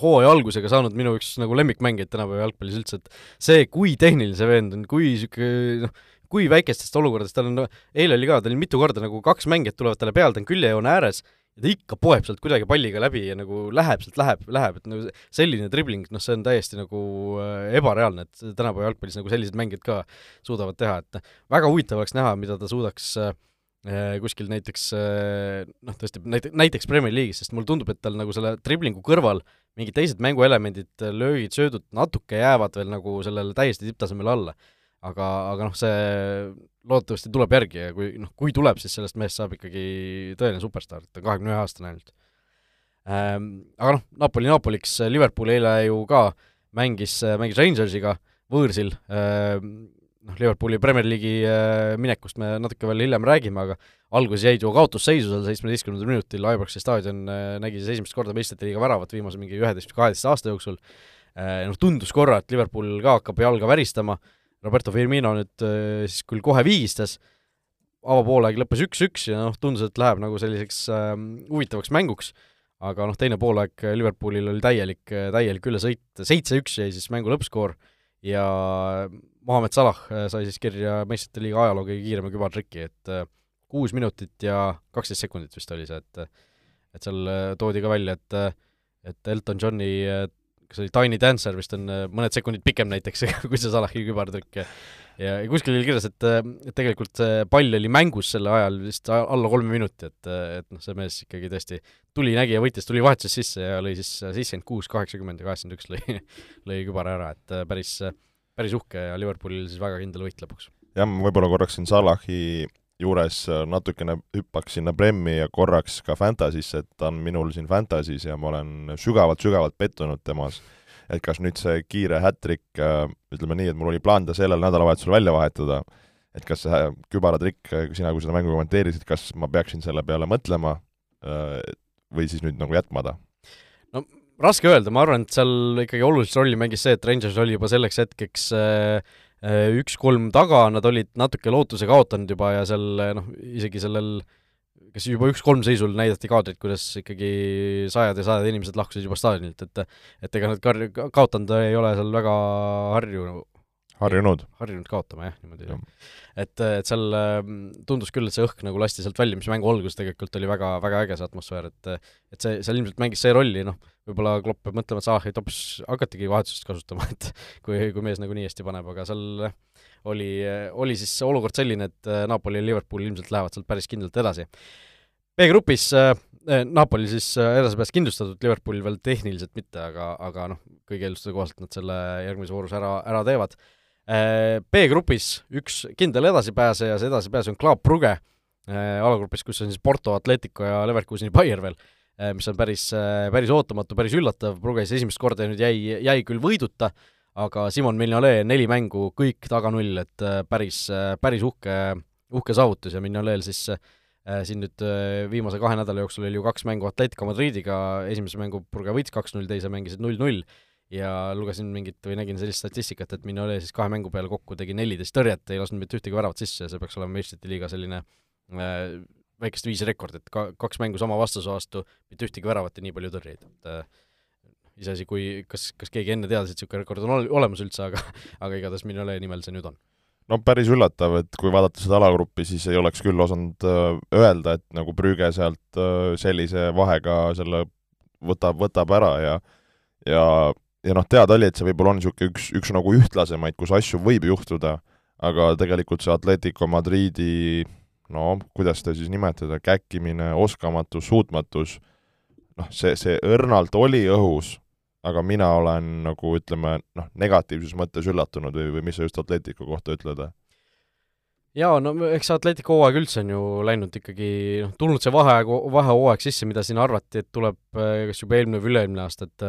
hooaja algusega saanud minu üks nagu lemmikmängijaid tänapäeva jalgpallis üldse, et see, kui tehniline see vend on, kui niisugune noh, kui väikestest olukordadest tal on, eile oli ka, tal oli mitu korda nagu kaks mängijat tulevad talle peale, ta on küljejoone ääres ja ta ikka poeb sealt kuidagi palliga läbi ja nagu läheb sealt, läheb, läheb, et nagu selline dribling, noh, see on täiesti nagu äh, ebareaalne, et tänapäeva jalgpallis nagu sellised mängijad ka suudavad teha, et väga huvitav oleks näha, mida ta suudaks äh, kuskil näiteks äh, noh, tõesti näite-, näiteks Premier League'is, sest mulle tundub, et tal nagu selle driblingu kõrval mingid teised mänguelemendid, löögid, söödud natuke jäävad veel nagu sellele täiesti tipptasemele alla aga, aga noh, see loodetavasti tuleb järgi ja kui noh, kui tuleb, siis sellest mehest saab ikkagi tõeline superstaar, ta on kahekümne ühe aastane ainult ähm,. Aga noh, Napoli Napoliks, Liverpool eile ju ka mängis, mängis Rangersiga võõrsil ähm,, noh, Liverpooli Premier League'i äh, minekust me natuke veel hiljem räägime, aga alguses jäid ju kaotusseisu seal seitsmeteistkümnendal minutil, Ibroxi staadion äh, nägi siis esimest korda meistrite liiga väravat viimase mingi üheteist või kaheteist aasta jooksul. Äh,, noh, tundus korra, et Liverpool ka hakkab jalga väristama. Äh,, Roberto Firmino nüüd äh, siis küll kohe viigistas, avapoolaeg lõppes üks-üks ja noh, tundus, et läheb nagu selliseks äh, huvitavaks mänguks, aga noh, teine poolaeg Liverpoolil oli täielik, täielik ülesõit, seitse-üks jäi siis mängu lõppskoor ja Mohamed Salah äh, sai siis kirja meistrite liiga ajaloo kõige kiirema kübartriki, et äh, kuus minutit ja kaksteist sekundit vist oli see, et et seal toodi ka välja, et et Elton Johni kas oli Tiny Dancer vist on äh, mõned sekundid pikem näiteks (laughs) kui see Salahi kübartrükk ja kuskil oli kirjas, et, äh, et tegelikult see pall oli mängus sel ajal vist alla kolme minuti, et, et noh, see mees ikkagi tõesti tuli, nägi ja võitis, tuli vahetuses sisse ja lõi siis seitsekümmend kuus, kaheksakümmend ja kaheksakümmend üks lõi, (laughs) lõi kübara ära, et äh, päris, päris uhke ja Liverpoolil siis väga kindel võit lõpuks. jah, ma võib-olla korraks siin Salahi juures natukene hüppaks sinna Premmi ja korraks ka Fantasy'sse, et ta on minul siin Fantasy's ja ma olen sügavalt-sügavalt pettunud temas. Et kas nüüd see kiire hätrik, äh, ütleme nii, et mul oli plaan ta sellel nädalavahetusel välja vahetada, et kas see kübaratrikk, sina kui seda mängu kommenteerisid, kas ma peaksin selle peale mõtlema äh, või siis nüüd nagu jätma ta? no raske öelda, ma arvan, et seal ikkagi olulist rolli mängis see, et Rangers oli juba selleks hetkeks äh, Äh, üks-kolm taga, nad olid natuke lootuse kaotanud juba ja seal noh, isegi sellel kas juba üks-kolm seisul näidati kaadrit, kuidas ikkagi sajad ja sajad inimesed lahkusid juba staadionilt, et et ega nad kar-, kaotanud ei ole seal väga harju harjunud. harjunud kaotama jah, niimoodi ja.. et, et seal ähm, tundus küll, et see õhk nagu lasti sealt välja, mis mängu alguses tegelikult oli väga, väga äge see atmosfäär, et et see, seal ilmselt mängis see rolli, noh, võib-olla Klopp peab mõtlema, et Salahit hoopis hakatigi vahetusest kasutama, et kui, kui mees nagu nii hästi paneb, aga seal oli, oli siis olukord selline, et äh, Napoli ja Liverpool ilmselt lähevad sealt päris kindlalt edasi. B-grupis äh, Napoli siis äh, edasipääs kindlustatud, Liverpool veel tehniliselt mitte, aga, aga noh, kõigi eelduste kohaselt nad selle järgmise voorus ära, ära teevad Äh, B-grupis üks kindel edasipääseja, see edasipääs on Club Brugge, äh, alagrupis, kus on siis Porto, Atletico ja Leverkuseni Bayer veel, äh, mis on päris, päris ootamatu, päris üllatav, Brugge siis esimest korda nüüd jäi, jäi küll võiduta, aga Simon Mignolet neli mängu, kõik taga null, et päris, päris uhke, uhke saavutus. Ja Mignolel siis siin nüüd viimase kahe nädala jooksul oli ju kaks mängu Atletico Madridiga, esimese mängu Brugge võitis kaks-null, teise mängisid null-null ja lugesin mingit või nägin sellist statistikat, et Mignolet siis kahe mängu peale kokku tegi neliteist tõrjet, ei lasknud mitte ühtegi väravat sisse ja see peaks olema meistrite liiga selline äh, väikest viisi rekord, et ka kaks mängu sama vastase vastu, mitte ühtegi väravat ja nii palju tõrjeid, et äh, iseasi, kui, kas, kas keegi enne teadis, et niisugune rekord on olemas üldse, aga (laughs) aga igatahes Mignolet nimel see nüüd on. No päris üllatav, et kui vaadata seda alagruppi, siis ei oleks küll osanud äh, öelda, et nagu Brügge sealt äh, sellise vahega selle võtab, võtab ära ja ja, ja noh, teada oli, et see võib-olla on niisugune üks, üks nagu ühtlasemaid, kus asju võib juhtuda, aga tegelikult see Atletico Madridi no kuidas seda siis nimetada, käkkimine, oskamatus, suutmatus, noh, see, see õrnalt oli õhus, aga mina olen nagu ütleme, noh, negatiivses mõttes üllatunud või, või mis sa just Atletico kohta ütled? jaa, no eks Atletico hooaeg üldse on ju läinud ikkagi, noh, tulnud see vaheaeg, vahehooaeg sisse, mida siin arvati, et tuleb kas juba eelmine või üle-eelmine aasta, et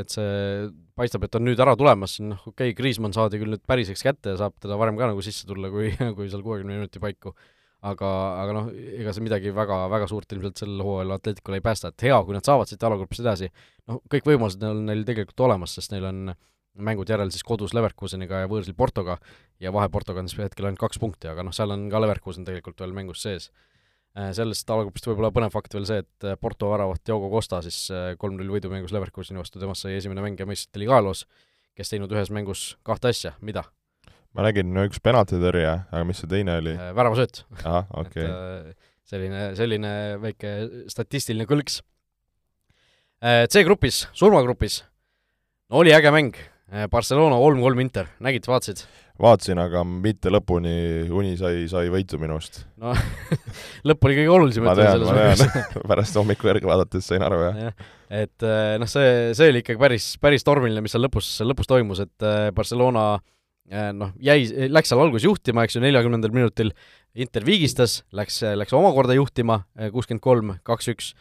et see paistab, et on nüüd ära tulemas, noh okei okay,, Kriismann saadi küll nüüd päriseks kätte ja saab teda varem ka nagu sisse tulla, kui, (laughs) kui seal kuuekümne minuti paiku aga, aga noh, ega see midagi väga, väga suurt ilmselt sel hooajal Atleticule ei päästa, et hea, kui nad saavad siit alagrupist edasi, noh, kõik võimalused on neil tegelikult olemas, sest neil on mängud järel siis kodus Leverkuseniga ja võõrsil Portoga ja vahe Portoga on siis hetkel ainult kaks punkti, aga noh, seal on ka Leverkusen tegelikult veel mängus sees. Äh, sellest alagrupist võib-olla põnev fakt veel see, et Porto väravat Diogo Costa siis äh, kolm-null võidumängus Leverkuseni vastu, temast sai esimene mängija meistrite liiga ajaloos, kes teinud ühes mängus kahte asja, mida? Ma nägin, no üks penaltitõrje, aga mis see teine oli? Äh, väravasööt. ahah, okei okay.. Äh, selline, selline väike statistiline kõlks. Äh, C-grupis, surmagrupis, no oli äge mäng, Barcelona kolm-kolm Inter, nägid, vaatasid? vaatasin, aga mitte lõpuni, uni sai, sai võitu minust. no (laughs) lõpp oli kõige olulisem. tean, ma tean (laughs) pärast hommiku järgi vaadates sain aru, jah ja.. et noh, see, see oli ikkagi päris, päris tormiline, mis seal lõpus, lõpus toimus, et Barcelona Äh, noh, jäi, läks seal alguses juhtima, eks ju, neljakümnendal minutil Inter viigistas, läks, läks omakorda juhtima, äh, kuuskümmend kolm, kaks-üks,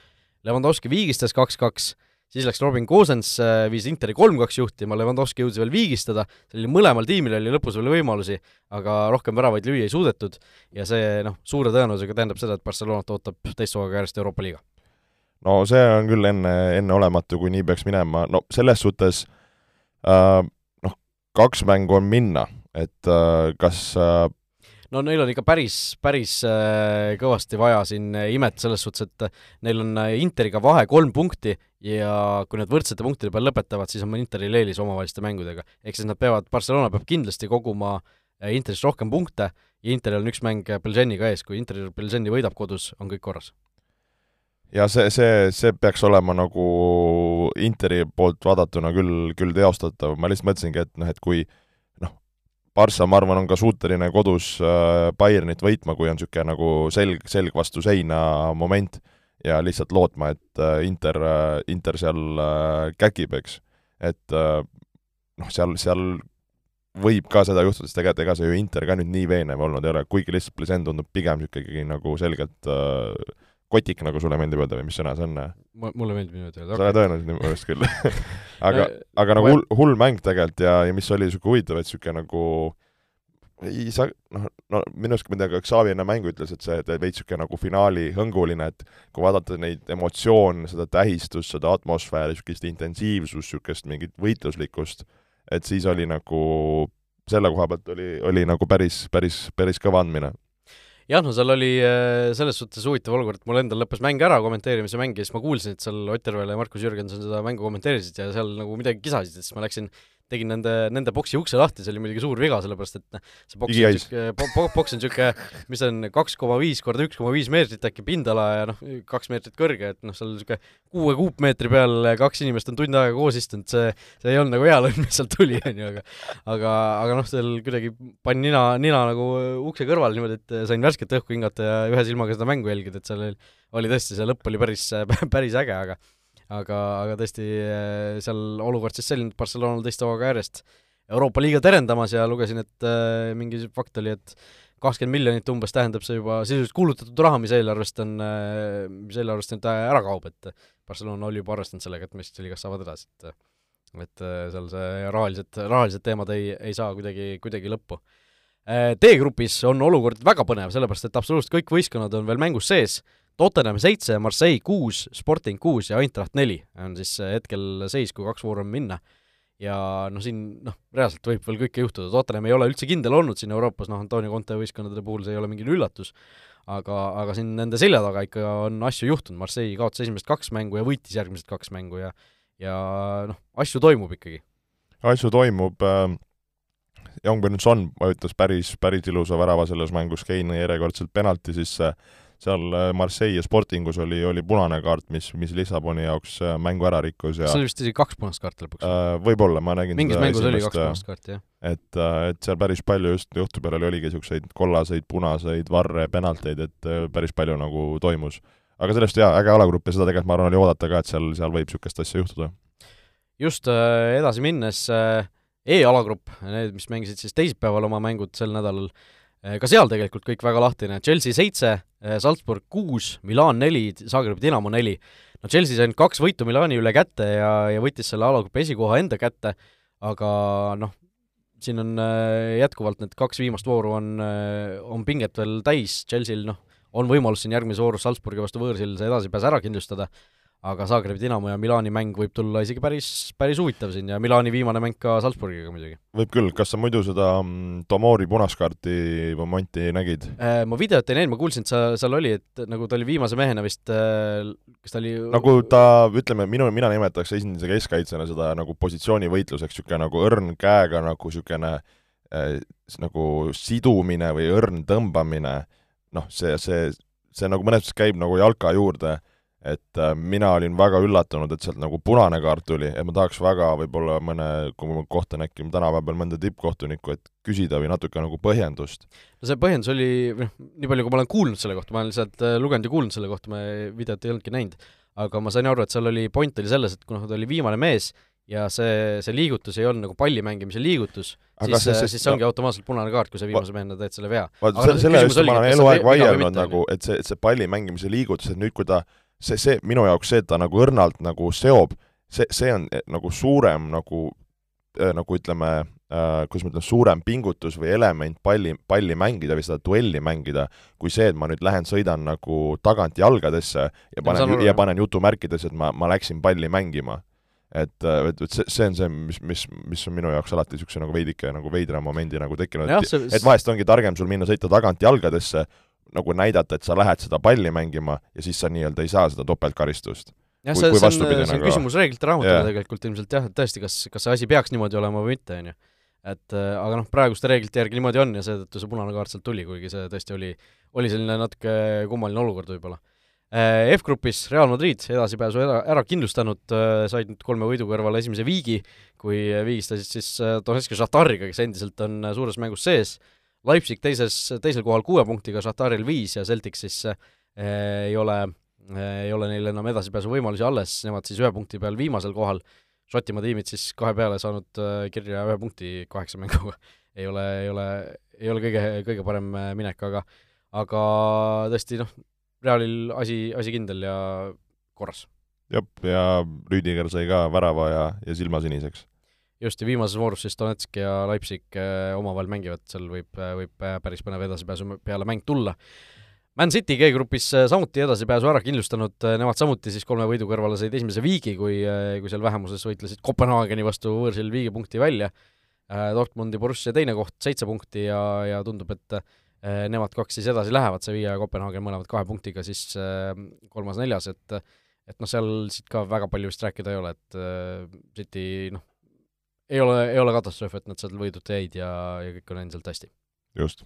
Levandovski viigistas kaks-kaks, siis läks Robin Gosens, äh, viis Interi kolm-kaks juhtima, Levandovski jõudis veel viigistada, see oli mõlemal tiimil oli lõpus veel võimalusi, aga rohkem väravaid lüüa ei suudetud. Ja see noh, suure tõenäosusega tähendab seda, et Barcelonat ootab teist hooaega järjest Euroopa liiga. no see on küll enne, enneolematu, kui nii peaks minema, no selles suhtes äh, kaks mängu on minna, et äh, kas äh, no neil on ikka päris, päris äh, kõvasti vaja siin imet selles suhtes, et neil on Interiga vahe kolm punkti ja kui nad võrdsete punktide peal lõpetavad, siis on Interil eelis omavaheliste mängudega. ehk siis nad peavad, Barcelona peab kindlasti koguma Interist rohkem punkte ja Interil on üks mäng Belgeniga ees, kui Inter Belgeni võidab kodus, on kõik korras ja see, see, see peaks olema nagu Interi poolt vaadatuna küll, küll teostatav, ma lihtsalt mõtlesingi, et noh, et kui noh, Barca, ma arvan, on ka suuteline kodus äh, Bayernit võitma, kui on niisugune nagu selg, selg vastu seina moment ja lihtsalt lootma, et äh, Inter, äh, Inter seal käkib, eks. et noh, seal, seal võib ka seda juhtuda, sest tegelikult ega see ju Inter ka nüüd nii veenev olnud ei ole, kuigi lihtsalt Plezen tundub pigem niisugune nagu selgelt äh, kotik, nagu sulle meeldib öelda või mis sõna see on? mulle meeldib niimoodi öelda. sa oled öelnud minu meelest küll (laughs) aga, aga nagu hull, hull mäng tegelikult ja, ja mis oli niisugune huvitav, et niisugune nagu ei saa, noh, no minu arust, ma ei tea, kas Xavi enne mängu ütles, et see, veits niisugune nagu finaali hõnguline, et kui vaadata neid emotsioone, seda tähistust, seda atmosfääri, niisugust intensiivsust, niisugust mingit võitluslikkust, et siis oli nagu selle koha pealt oli, oli nagu päris, päris, päris kõva andmine jah, no seal oli äh, selles suhtes huvitav olukord, et mul endal lõppes mäng ära, kommenteerimise mäng, ja siis ma kuulsin, et seal Ott Järvela ja Markus Jürgenson seda mängu kommenteerisid ja seal nagu midagi kisasid, siis ma läksin tegin nende, nende boksi ukse lahti, see oli muidugi suur viga, sellepärast et noh, see boks on niisugune, boks on niisugune, mis on kaks koma viis korda üks koma viis meetrit äkki pindala ja noh, kaks meetrit kõrge, et noh, seal niisugune kuue kuupmeetri peal kaks inimest on tund aega koos istunud, see, see ei olnud nagu hea lõhn, mis sealt tuli, on ju, aga aga, aga noh, seal kuidagi panin nina, nina nagu ukse kõrvale niimoodi, et sain värsket õhku hingata ja ühe silmaga seda mängu jälgida, et seal oli, oli tõesti, see lõpp oli päris, päris äge, aga aga, aga tõesti äh, seal olukord siis selline, et Barcelonal teist hooaega järjest Euroopa liiga terendamas ja lugesin, et äh, mingi fakt oli, et kakskümmend miljonit umbes tähendab see juba sisuliselt kuulutatud raha, mis eelarvest on, äh, mis eelarvest nüüd ära kaob, et Barcelona oli juba arvestanud sellega, et meistrite liigas saavad edasi, et et seal see rahalised, rahalised teemad ei, ei saa kuidagi, kuidagi lõppu. D-grupis on olukord väga põnev, sellepärast et absoluutselt kõik võistkonnad on veel mängus sees Tottenham seitse, Marseille kuus, Sporting kuus ja Eintracht neli. On siis hetkel seis, kui kaks vooru on minna. ja noh, siin noh, reaalselt võib veel kõike juhtuda, Tottenham ei ole üldse kindel olnud siin Euroopas, noh, Antonio Conte võistkondade puhul see ei ole mingi üllatus, aga, aga siin nende selja taga ikka on asju juhtunud, Marseille kaotas esimesed kaks mängu ja võitis järgmised kaks mängu ja ja noh, asju toimub ikkagi. asju toimub äh,, Youngburn Son vajutas päris, päris ilusa värava selles mängus, Kein järjekordselt penalti sisse, seal äh, Marseille Sportingus oli, oli punane kaart, mis, mis Lissaboni jaoks äh, mängu ära rikkus ja see oli vist isegi kaks punast kaarti lõpuks äh,? Võib-olla, ma nägin mingis mängus oli kaks punast kaarti, jah. et, äh, et seal päris palju just juhtu peale oligi niisuguseid kollaseid, punaseid, varre, penalteid, et päris palju nagu toimus. aga sellest jaa, äge alagrupp ja seda tegelikult ma arvan, oli oodata ka, et seal, seal võib niisugust asja juhtuda. just äh, edasi minnes äh, E-alagrupp, need, mis mängisid siis teisipäeval oma mängud sel nädalal, eh, ka seal tegelikult kõik väga lahtine, Chelsea seitse, eh, Salzburg kuus, Milan neli, Zagrebi Dinamo neli. no Chelsea sai nüüd kaks võitu Milani üle kätte ja, ja võttis selle alagrupi esikoha enda kätte, aga noh, siin on eh, jätkuvalt need kaks viimast vooru on, on pinget veel täis, Chelsea'l noh, on võimalus siin järgmises voorus Salzburgi vastu võõrsil see edasipääs ära kindlustada aga Zagrebi Dinamo ja Milani mäng võib tulla isegi päris, päris huvitav siin ja Milani viimane mäng ka Salzburgiga muidugi. võib küll, kas sa muidu seda mm, Tomori punaskaarti momenti nägid äh,? Ma videot ei näinud, ma kuulsin, et sa, seal oli, et nagu ta oli viimase mehena vist äh,, kas ta oli nagu ta, ütleme, minu, mina nimetaks esindise keskkaitsjana seda nagu positsioonivõitluseks, niisugune nagu õrn käega nagu niisugune äh, nagu sidumine või õrn tõmbamine, noh, see, see, see nagu mõnes mõttes käib nagu jalka juurde et äh, mina olin väga üllatunud, et sealt nagu punane kaart tuli, et ma tahaks väga võib-olla mõne, kui ma kohtan äkki tänava peal mõnda tippkohtunikku, et küsida või natuke nagu põhjendust. no see põhjendus oli, noh, nii palju, kui ma olen kuulnud selle kohta, ma olen lihtsalt äh, lugenud ja kuulnud selle kohta, ma videot ei olnudki näinud, aga ma sain aru, et seal oli, point oli selles, et kuna ta oli viimane mees ja see, see liigutus ei olnud nagu palli mängimise liigutus, siis, see, siis see ongi no, automaatselt punane kaart, kui sa viimase mehena teed selle vea. vaat selle, selle eest ma olen eluaeg vaielnud nagu, et see, et see palli mängimise liigutus, et nüüd, kui ta see, see minu jaoks see, et ta nagu õrnalt nagu seob, see, see on eh, nagu suurem nagu äh,, nagu ütleme äh,, kuidas ma ütlen, suurem pingutus või element palli, palli mängida või seda duelli mängida, kui see, et ma nüüd lähen, sõidan nagu tagant jalgadesse ja panen, ja panen jutumärkides, et ma, ma läksin palli mängima. Et, äh, et, et see, see on see, mis, mis, mis on minu jaoks alati niisuguse nagu veidike nagu veidra momendi nagu tekkinud, et, et vahest ongi targem sul minna sõita tagant jalgadesse, nagu näidata, et sa lähed seda palli mängima ja siis sa nii-öelda ei saa seda topeltkaristust. jah, see, see on, see on nagu... küsimus reeglite raamatule yeah. tegelikult ilmselt jah, et tõesti, kas, kas see asi peaks niimoodi olema või mitte, on ju. et äh, aga noh, praeguste reeglite järgi niimoodi on ja seetõttu see punane kaart sealt tuli, kuigi see tõesti oli, oli selline natuke kummaline olukord võib-olla äh, F-grupis Real Madrid edasipääsu ära, ära kindlustanud, äh, said nüüd kolme võidu kõrval esimese viigi, kui viigistasid siis Donetski Šahtariga, kes endiselt on suures mängus sees Leipzig teises, teisel kohal kuue punktiga, Šahtaril viis ja Celtic siis äh, ei ole äh,, ei ole neil enam edasipääsu võimalusi alles, nemad siis ühe punkti peal viimasel kohal, Šotimaa tiimid siis kahe peale saanud äh, kirja ühe punkti kaheksa mänguga. Ei ole, ei ole, ei ole kõige, kõige parem minek, aga aga tõesti noh, Realil asi, asi kindel ja korras. jah, ja Rüüdiger sai ka värava ja, ja silmasiniseks just, ja viimases voorus siis Donetsk ja Leipzig äh, omavahel mängivad, seal võib, äh, võib äh, päris põnev edasipääsu peale mäng tulla. Man City G-grupis samuti edasipääsu ära kindlustanud, nemad samuti siis kolme võidu kõrvale said esimese viigi, kui, kui seal vähemuses võitlesid Kopenhaageni vastu võõrsil viigipunkti välja. Dortmundi Borussia teine koht, seitse punkti ja, ja tundub, et nemad kaks siis edasi lähevad, Sevilla ja Kopenhaagen mõlemad kahe punktiga siis kolmas-neljas, et et noh, seal siit ka väga palju vist rääkida ei ole, et City noh, ei ole, ei ole katastroof, et nad sealt võidud jäid ja, ja kõik on endiselt hästi. just.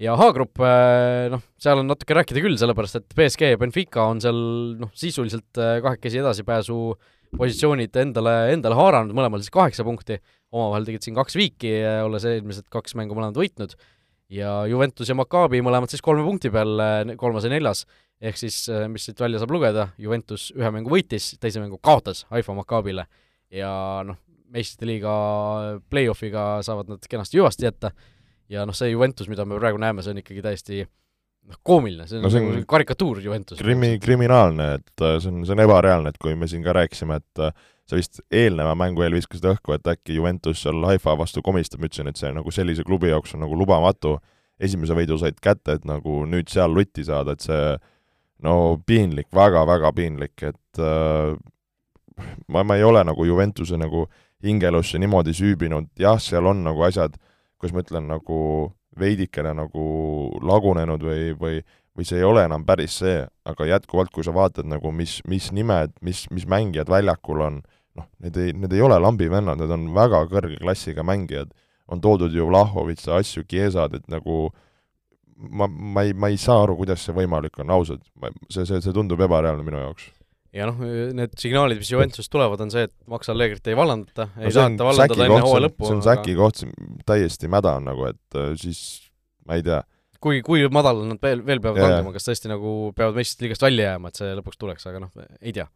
ja H-grupp, äh, noh, seal on natuke rääkida küll, sellepärast et BSG ja Benfica on seal noh, sisuliselt äh, kahekesi edasipääsu positsioonid endale, endale haaranud, mõlemal siis kaheksa punkti, omavahel tegid siin kaks viiki, äh, olles eelmised kaks mängu mõlemad võitnud, ja Juventus ja Maccabi mõlemad siis kolme punkti peal, kolmas ja neljas, ehk siis mis siit välja saab lugeda, Juventus ühe mängu võitis, teise mängu kaotas Haifa Maccabile ja noh, meistrite liiga play-off'iga saavad nad kenasti hüvasti jätta. Ja noh, see Juventus, mida me praegu näeme, see on ikkagi täiesti noh, koomiline, see on, no see on nagu karikatuur Juventus. krimi-, kriminaalne, et äh, see on, see on ebareaalne, et kui me siin ka rääkisime, et äh, sa vist eelneva mängu eel viskasid õhku, et äkki Juventus seal Haifa vastu komistab, ma ütlesin, et see nagu sellise klubi jaoks on nagu lubamatu, esimese võidu said kätte, et nagu nüüd seal lutti saada, et see no piinlik väga,, väga-väga piinlik, et äh, ma, ma ei ole nagu Juventuse nagu äh, hingelusse niimoodi süübinud, jah, seal on nagu asjad, kuidas ma ütlen, nagu veidikene nagu lagunenud või, või või see ei ole enam päris see, aga jätkuvalt, kui sa vaatad nagu mis, mis nimed, mis, mis mängijad väljakul on, noh, need ei, need ei ole lambivennad, need on väga kõrge klassiga mängijad. on toodud ju Vlahovitsa asju, Kiesad, et nagu ma, ma ei, ma ei saa aru, kuidas see võimalik on, ausalt. see, see, see tundub ebareaalne minu jaoks ja noh, need signaalid, mis Juventusest tulevad, on see, et Max Allegrit ei vallandata no, ei taheta vallandada enne hooaja lõppu. see on Säki aga... koht, täiesti mäda on nagu, et äh, siis ma ei tea. kui, kui madal nad veel, veel peavad yeah. rangema, kas tõesti nagu peavad meistrite liigast välja jääma, et see lõpuks tuleks, aga noh, ei tea.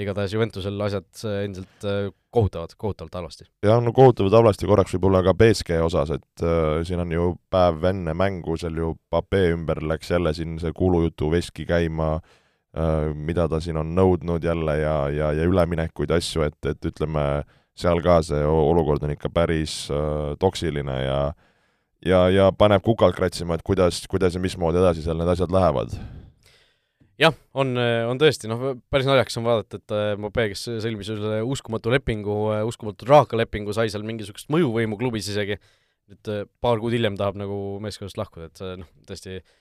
igatahes Juventusel asjad äh, endiselt äh, kohutavad, kohutavalt halvasti. jah, no kohutavalt halvasti korraks võib-olla ka BSG osas, et äh, siin on ju päev enne mängu, seal ju Pape ümber läks jälle siin see kuulujutu veski käima Äh, mida ta siin on nõudnud jälle ja, ja, ja üleminekuid, asju, et, et ütleme, seal ka see olukord on ikka päris äh, toksiline ja ja, ja paneb kukalt kratsima, et kuidas, kuidas ja mismoodi edasi seal need asjad lähevad. jah, on, on tõesti, noh, päris naljakas on vaadata, et äh, Mbappé, kes sõlmis selle uskumatu lepingu, uskumatu raaka lepingu, sai seal mingisugust mõjuvõimu klubis isegi, nüüd paar kuud hiljem tahab nagu meeskonnast lahkuda, et noh, tõesti äh,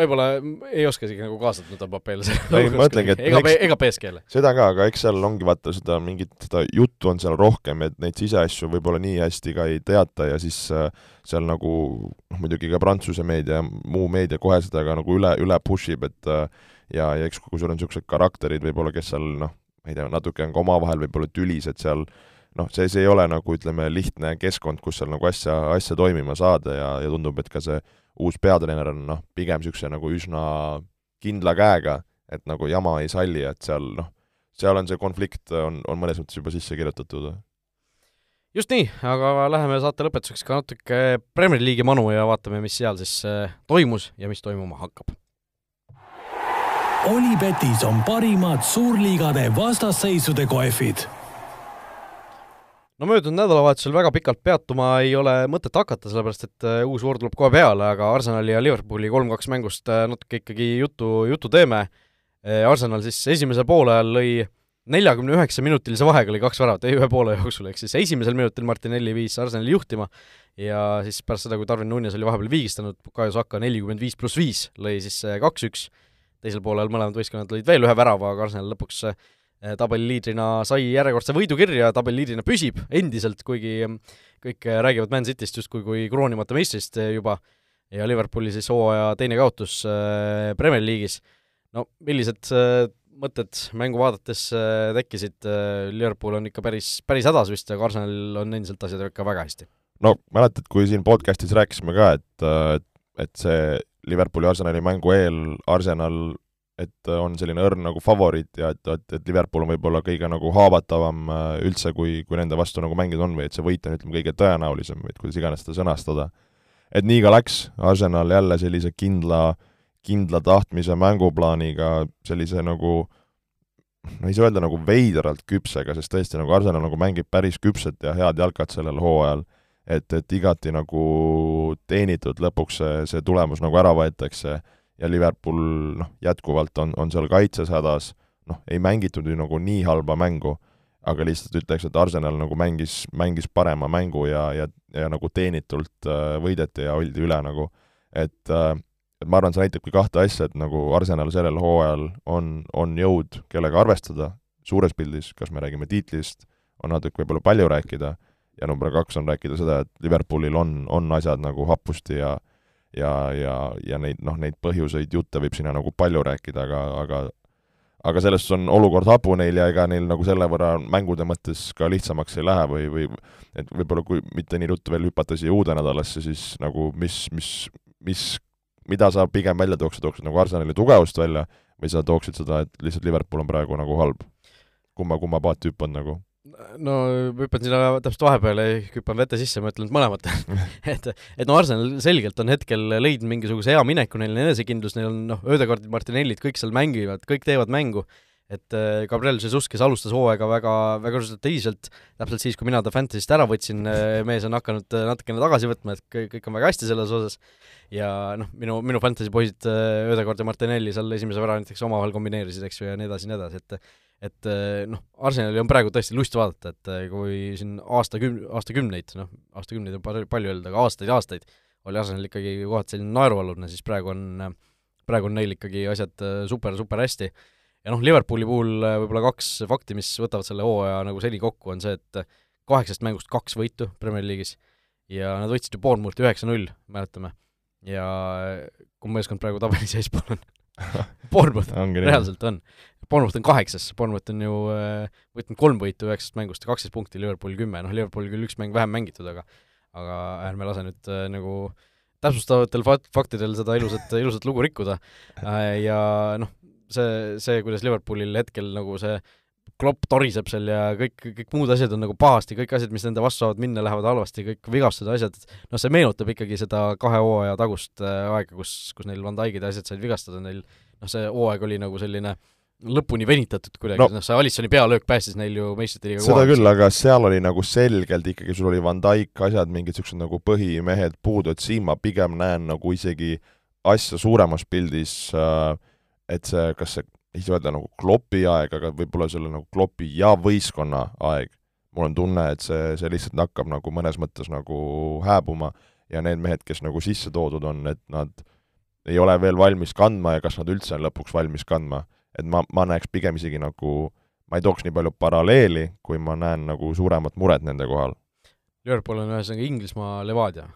võib-olla ei oska isegi nagu kaasa võtta Mbappele ei, ma (laughs) ütlengi, et ega, ega PSG-le. seda ka, aga eks seal ongi vaata seda mingit, seda juttu on seal rohkem, et neid siseasju võib-olla nii hästi ka ei teata ja siis äh, seal nagu noh, muidugi ka Prantsuse meedia ja muu meedia kohe seda ka nagu üle, üle push ib, et äh, ja, ja eks kui sul on niisugused karakterid võib-olla, kes seal noh, ma ei tea, natuke on ka omavahel võib-olla tülised seal, noh, see, see ei ole nagu ütleme, lihtne keskkond, kus seal nagu asja, asja toimima saada ja, ja tundub, et ka see uus peatreener on noh, pigem niisuguse nagu üsna kindla käega, et nagu jama ei salli, et seal noh, seal on see konflikt, on, on mõnes mõttes juba sisse kirjutatud. just nii, aga läheme saate lõpetuseks ka natuke Premier League'i manu ja vaatame, mis seal siis äh, toimus ja mis toimuma hakkab. Olipetis on parimad suurliigade vastasseisude kohvid no möödunud nädalavahetusel väga pikalt peatuma ei ole mõtet hakata, sellepärast et äh, uus voor tuleb kohe peale, aga Arsenali ja Liverpooli kolm-kaks mängust äh, natuke ikkagi jutu, jutu teeme. Äh, Arsenal siis esimesel poolajal lõi neljakümne üheksa minutilise vahega oli kaks väravat ühe poole jooksul, ehk siis esimesel minutil Martinelli viis Arsenali juhtima ja siis pärast seda, kui Darwin Nunes oli vahepeal viigistanud, Bukayo Saka nelikümmend viis pluss viis lõi siis kaks-üks, teisel poolel mõlemad võistkonnad lõid veel ühe värava, aga Arsenal lõpuks tabeliliidrina sai järjekordse võidu kirja, tabeliliidrina püsib endiselt, kuigi mm, kõik eh, räägivad Man Cityst justkui kui kroonimata meistrist eh, juba ja Liverpooli siis hooaja teine kaotus Premier League'is. no millised mõtted mängu vaadates tekkisid, Liverpool on ikka päris, päris hädas vist, aga Arsenalil on endiselt asjad ikka väga hästi? no mäletad, kui siin podcastis rääkisime ka, et, et see Liverpooli Arsenali mängu eel Arsenal et on selline õrn nagu favoriit ja et, et, et Liverpool on võib-olla kõige nagu haavatavam äh, üldse, kui, kui nende vastu nagu mängida on või et see võit on, ütleme, kõige tõenäolisem või et kuidas iganes seda sõnastada. et nii ka läks, Arsenal jälle sellise kindla, kindla tahtmise mänguplaaniga, sellise nagu no ei saa öelda nagu veidralt küpsega, sest tõesti nagu Arsenal nagu mängib päris küpset ja head jalkat sellel hooajal, et, et igati nagu teenitud lõpuks see, see tulemus nagu ära võetakse ja Liverpool noh, jätkuvalt on, on seal kaitses hädas, noh, ei mängitud ju nagu nii halba mängu, aga lihtsalt ütleks, et Arsenal nagu mängis, mängis parema mängu ja, ja, ja nagu teenitult äh, võideti ja oldi üle nagu, et äh, et ma arvan, see näitabki kahte asja, et nagu Arsenal sellel hooajal on, on jõud, kellega arvestada, suures pildis, kas me räägime tiitlist, on natuke võib-olla palju rääkida, ja number kaks on rääkida seda, et Liverpoolil on, on asjad nagu hapusti ja ja, ja, ja neid, noh, neid põhjuseid, jutte võib sinna nagu palju rääkida, aga, aga aga selles suhtes on olukord hapu neil ja ega neil nagu selle võrra mängude mõttes ka lihtsamaks ei lähe või, või et võib-olla kui mitte nii ruttu veel hüpata siia uude nädalasse, siis nagu mis, mis, mis, mida sa pigem välja tooksid, tooksid nagu Arsenali tugevust välja või sa tooksid seda, et lihtsalt Liverpool on praegu nagu halb? kumma, kumma paati hüppad nagu? No hüppan sinna täpselt vahepeale, hüppan vete sisse, ma ütlen, et mõlemat (laughs) (laughs) et, et no Arsenal selgelt on hetkel leidnud mingisuguse hea mineku, neil on enesekindlus, neil on noh, Ödegardid, Martinellid, kõik seal mängivad, kõik teevad mängu, et äh, Gabriel Jesus, kes alustas hooaega väga, väga resultatiivselt, täpselt siis, kui mina ta Fantasy'st ära võtsin, äh, mees on hakanud äh, natukene tagasi võtma, et kõik, on väga hästi selles osas, ja noh, minu, minu Fantasy poisid Ödegard ja Martinelli seal esimese värava näiteks omavahel kombineerisid, eks ju, ja nii edasi nii edasi, et et eh, noh, Arsenali on praegu tõesti lust vaadata, et eh, kui siin aastaküm-, aastakümneid, noh, aastakümneid on palju, öelda, aga aastaid ja aastaid oli Arsenal ikkagi kohati selline naerualune, siis praegu on, praegu on neil ikkagi asjad super-super hästi. ja noh, Liverpooli puhul võib-olla kaks fakti, mis võtavad selle hooaja nagu seni kokku, on see, et kaheksast mängust kaks võitu Premier League'is ja nad võitsid ju Bournemouthi üheksa-null, mäletame. ja kumb meeskond praegu tabelis eespool (laughs) on (laughs) Bournemouth, reaalselt on. Bournemouth on kaheksas, Bournemouth on ju äh, võtnud kolm võitu üheksast mängust ja kaksteist punkti, Liverpool kümme, noh, Liverpool küll üks mäng vähem mängitud, aga aga ärme lase nüüd äh, nagu täpsustavatel fakt-, faktidel seda ilusat, ilusat lugu rikkuda äh,. ja noh, see, see, kuidas Liverpoolil hetkel nagu see klopp toriseb seal ja kõik, kõik muud asjad on nagu pahasti, kõik asjad, mis nende vastu saavad minna, lähevad halvasti, kõik vigastused, asjad, noh, see meenutab ikkagi seda kahe hooaja tagust äh, aega, kus, kus neil Van Dijkid ja asjad said vigastada, neil noh, see hooaeg oli nagu selline lõpuni venitatud kuidagi no,, noh see Alissoni pealöök päästis neil ju meistrite liiga seda küll, aga seal oli nagu selgelt ikkagi, sul oli Van Dijk, asjad, mingid niisugused nagu põhimehed puudu, et siin ma pigem näen nagu isegi asja suuremas pildis, äh, et see, kas see ei saa öelda nagu klopi aeg, aga võib-olla selle nagu klopi ja võistkonna aeg. mul on tunne, et see, see lihtsalt hakkab nagu mõnes mõttes nagu hääbuma ja need mehed, kes nagu sisse toodud on, et nad ei ole veel valmis kandma ja kas nad üldse on lõpuks valmis kandma. et ma, ma näeks pigem isegi nagu, ma ei tooks nii palju paralleeli, kui ma näen nagu suuremat muret nende kohal. Liverpool on ühesõnaga Inglismaa Levadia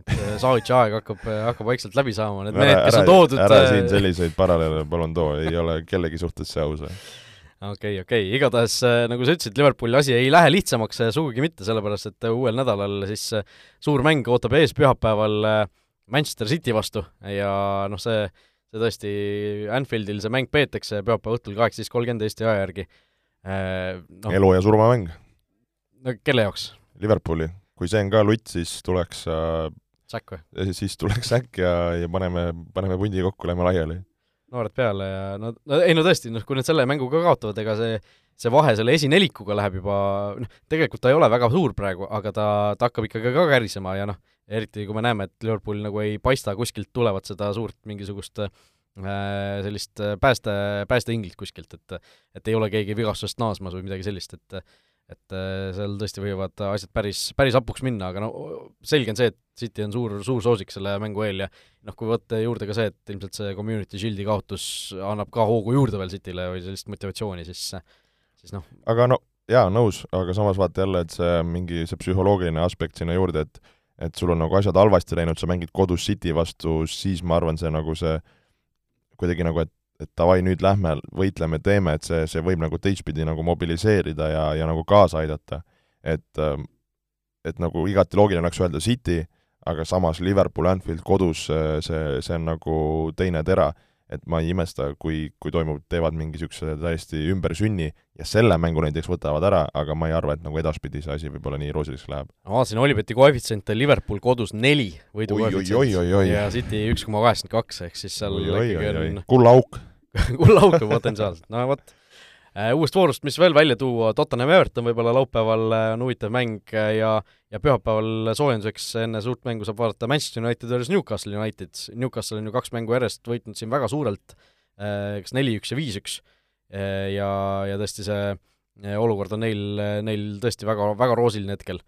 et äh, Savitsi aeg hakkab, äh, hakkab vaikselt läbi saama, need mehed, kes on toodud ära äh, siin selliseid paralleele palun too, ei ole kellegi suhtes see aus. okei, okei, igatahes nagu sa ütlesid, Liverpooli asi ei lähe lihtsamaks sugugi mitte, sellepärast et uuel nädalal siis suur mäng ootab ees pühapäeval Manchester City vastu ja noh, see, see tõesti, Anfieldil see mäng peetakse pühapäeva õhtul kaheksateist kolmkümmend Eesti aja järgi no,. elu ja surma mäng. no kelle jaoks? Liverpooli kui see on ka lutt, siis tuleks säkk või? siis tuleks säkk ja, ja paneme, paneme pundi kokku, lähme laiali. noored peale ja no, no ei no tõesti, noh, kui nad selle mängu ka kaotavad, ega see, see vahe selle esinelikuga läheb juba, noh, tegelikult ta ei ole väga suur praegu, aga ta, ta hakkab ikkagi ka kärisema ja noh, eriti kui me näeme, et Liverpool nagu ei paista kuskilt tulevat seda suurt mingisugust äh, sellist pääste, päästeinglit kuskilt, et et ei ole keegi vigastusest naasmas või midagi sellist, et et äh, seal tõesti võivad asjad päris, päris hapuks minna, aga no selge on see, et City on suur, suur soosik selle mängu eel ja noh, kui võtta juurde ka see, et ilmselt see Community Shieldi kaotus annab ka hoogu juurde veel Cityle või sellist motivatsiooni, siis, siis noh. aga no jaa, nõus, aga samas vaata jälle, et see mingi see psühholoogiline aspekt sinna juurde, et et sul on nagu asjad halvasti läinud, sa mängid kodus City vastu, siis ma arvan, see nagu see kuidagi nagu, et et davai, nüüd lähme, võitleme, teeme, et see, see võib nagu teistpidi nagu mobiliseerida ja, ja nagu kaasa aidata. et, ähm, et nagu igati loogiline oleks öelda City, aga samas Liverpool, Anfield kodus, see, see on nagu teine tera. et ma ei imesta, kui, kui toimub, teevad mingi niisuguse täiesti ümbersünni ja selle mängu näiteks võtavad ära, aga ma ei arva, et nagu edaspidi see asi võib-olla nii roosiliseks läheb. vaatasin Olibeti koefitsiente, Liverpool kodus neli võidu koefitsient ja City üks koma kaheksakümmend kaks, ehk siis seal oi, ikkagi oi, on kullaauk (laughs) kullauke potentsiaalselt, no vot. Äh, uuest voorust, mis veel välja tuua, Tottenham Everton võib-olla laupäeval äh, on huvitav mäng äh, ja ja pühapäeval soojenduseks enne suurt mängu saab vaadata Manchester United versus Newcastle United. Newcastle on ju kaks mängu järjest võitnud siin väga suurelt, kas neli-üks ja viis-üks, ja, ja tõesti see olukord on neil, neil tõesti väga, väga roosiline hetkel.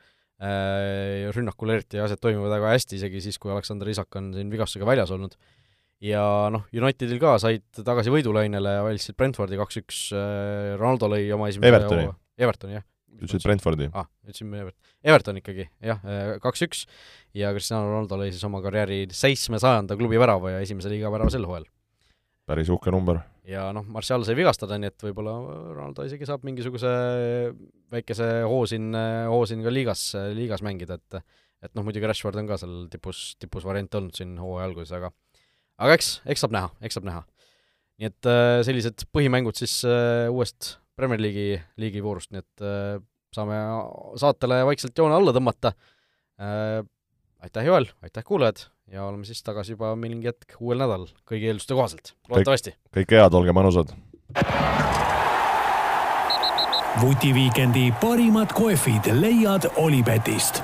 Rünnakul eriti asjad toimuvad väga hästi, isegi siis, kui Aleksander Isak on siin vigastusega väljas olnud ja noh, Unitedil ka said tagasi võidulainele, valitsesid Brentfordi kaks-üks, äh, Ronaldo lõi oma esimese Evertoni. Evertoni, jah. ütlesid Brentfordi? ah,, ütlesime Everton. Everton ikkagi, jah, äh, kaks-üks ja Cristiano Ronaldo lõi siis oma karjääri seitsmesajanda klubi värava ja esimese liiga värava sel hooajal. päris uhke number. ja noh, Martial sai vigastada, nii et võib-olla Ronaldo isegi saab mingisuguse väikese hoo siin, hoo siin ka liigas, liigas mängida, et et noh, muidugi Rashford on ka seal tipus, tipus variant olnud siin hooaja alguses, aga aga eks, eks saab näha, eks saab näha. nii et äh, sellised põhimängud siis äh, uuest Premier League'i liigi voorust, nii et äh, saame saatele vaikselt joone alla tõmmata äh,. aitäh, Joel, aitäh, kuulajad, ja oleme siis tagasi juba mingi hetk uuel nädalal, kõigi eelduste kohaselt, loodetavasti. kõike head, olge mõnusad! vutiviikendi parimad kohvid leiad Olipetist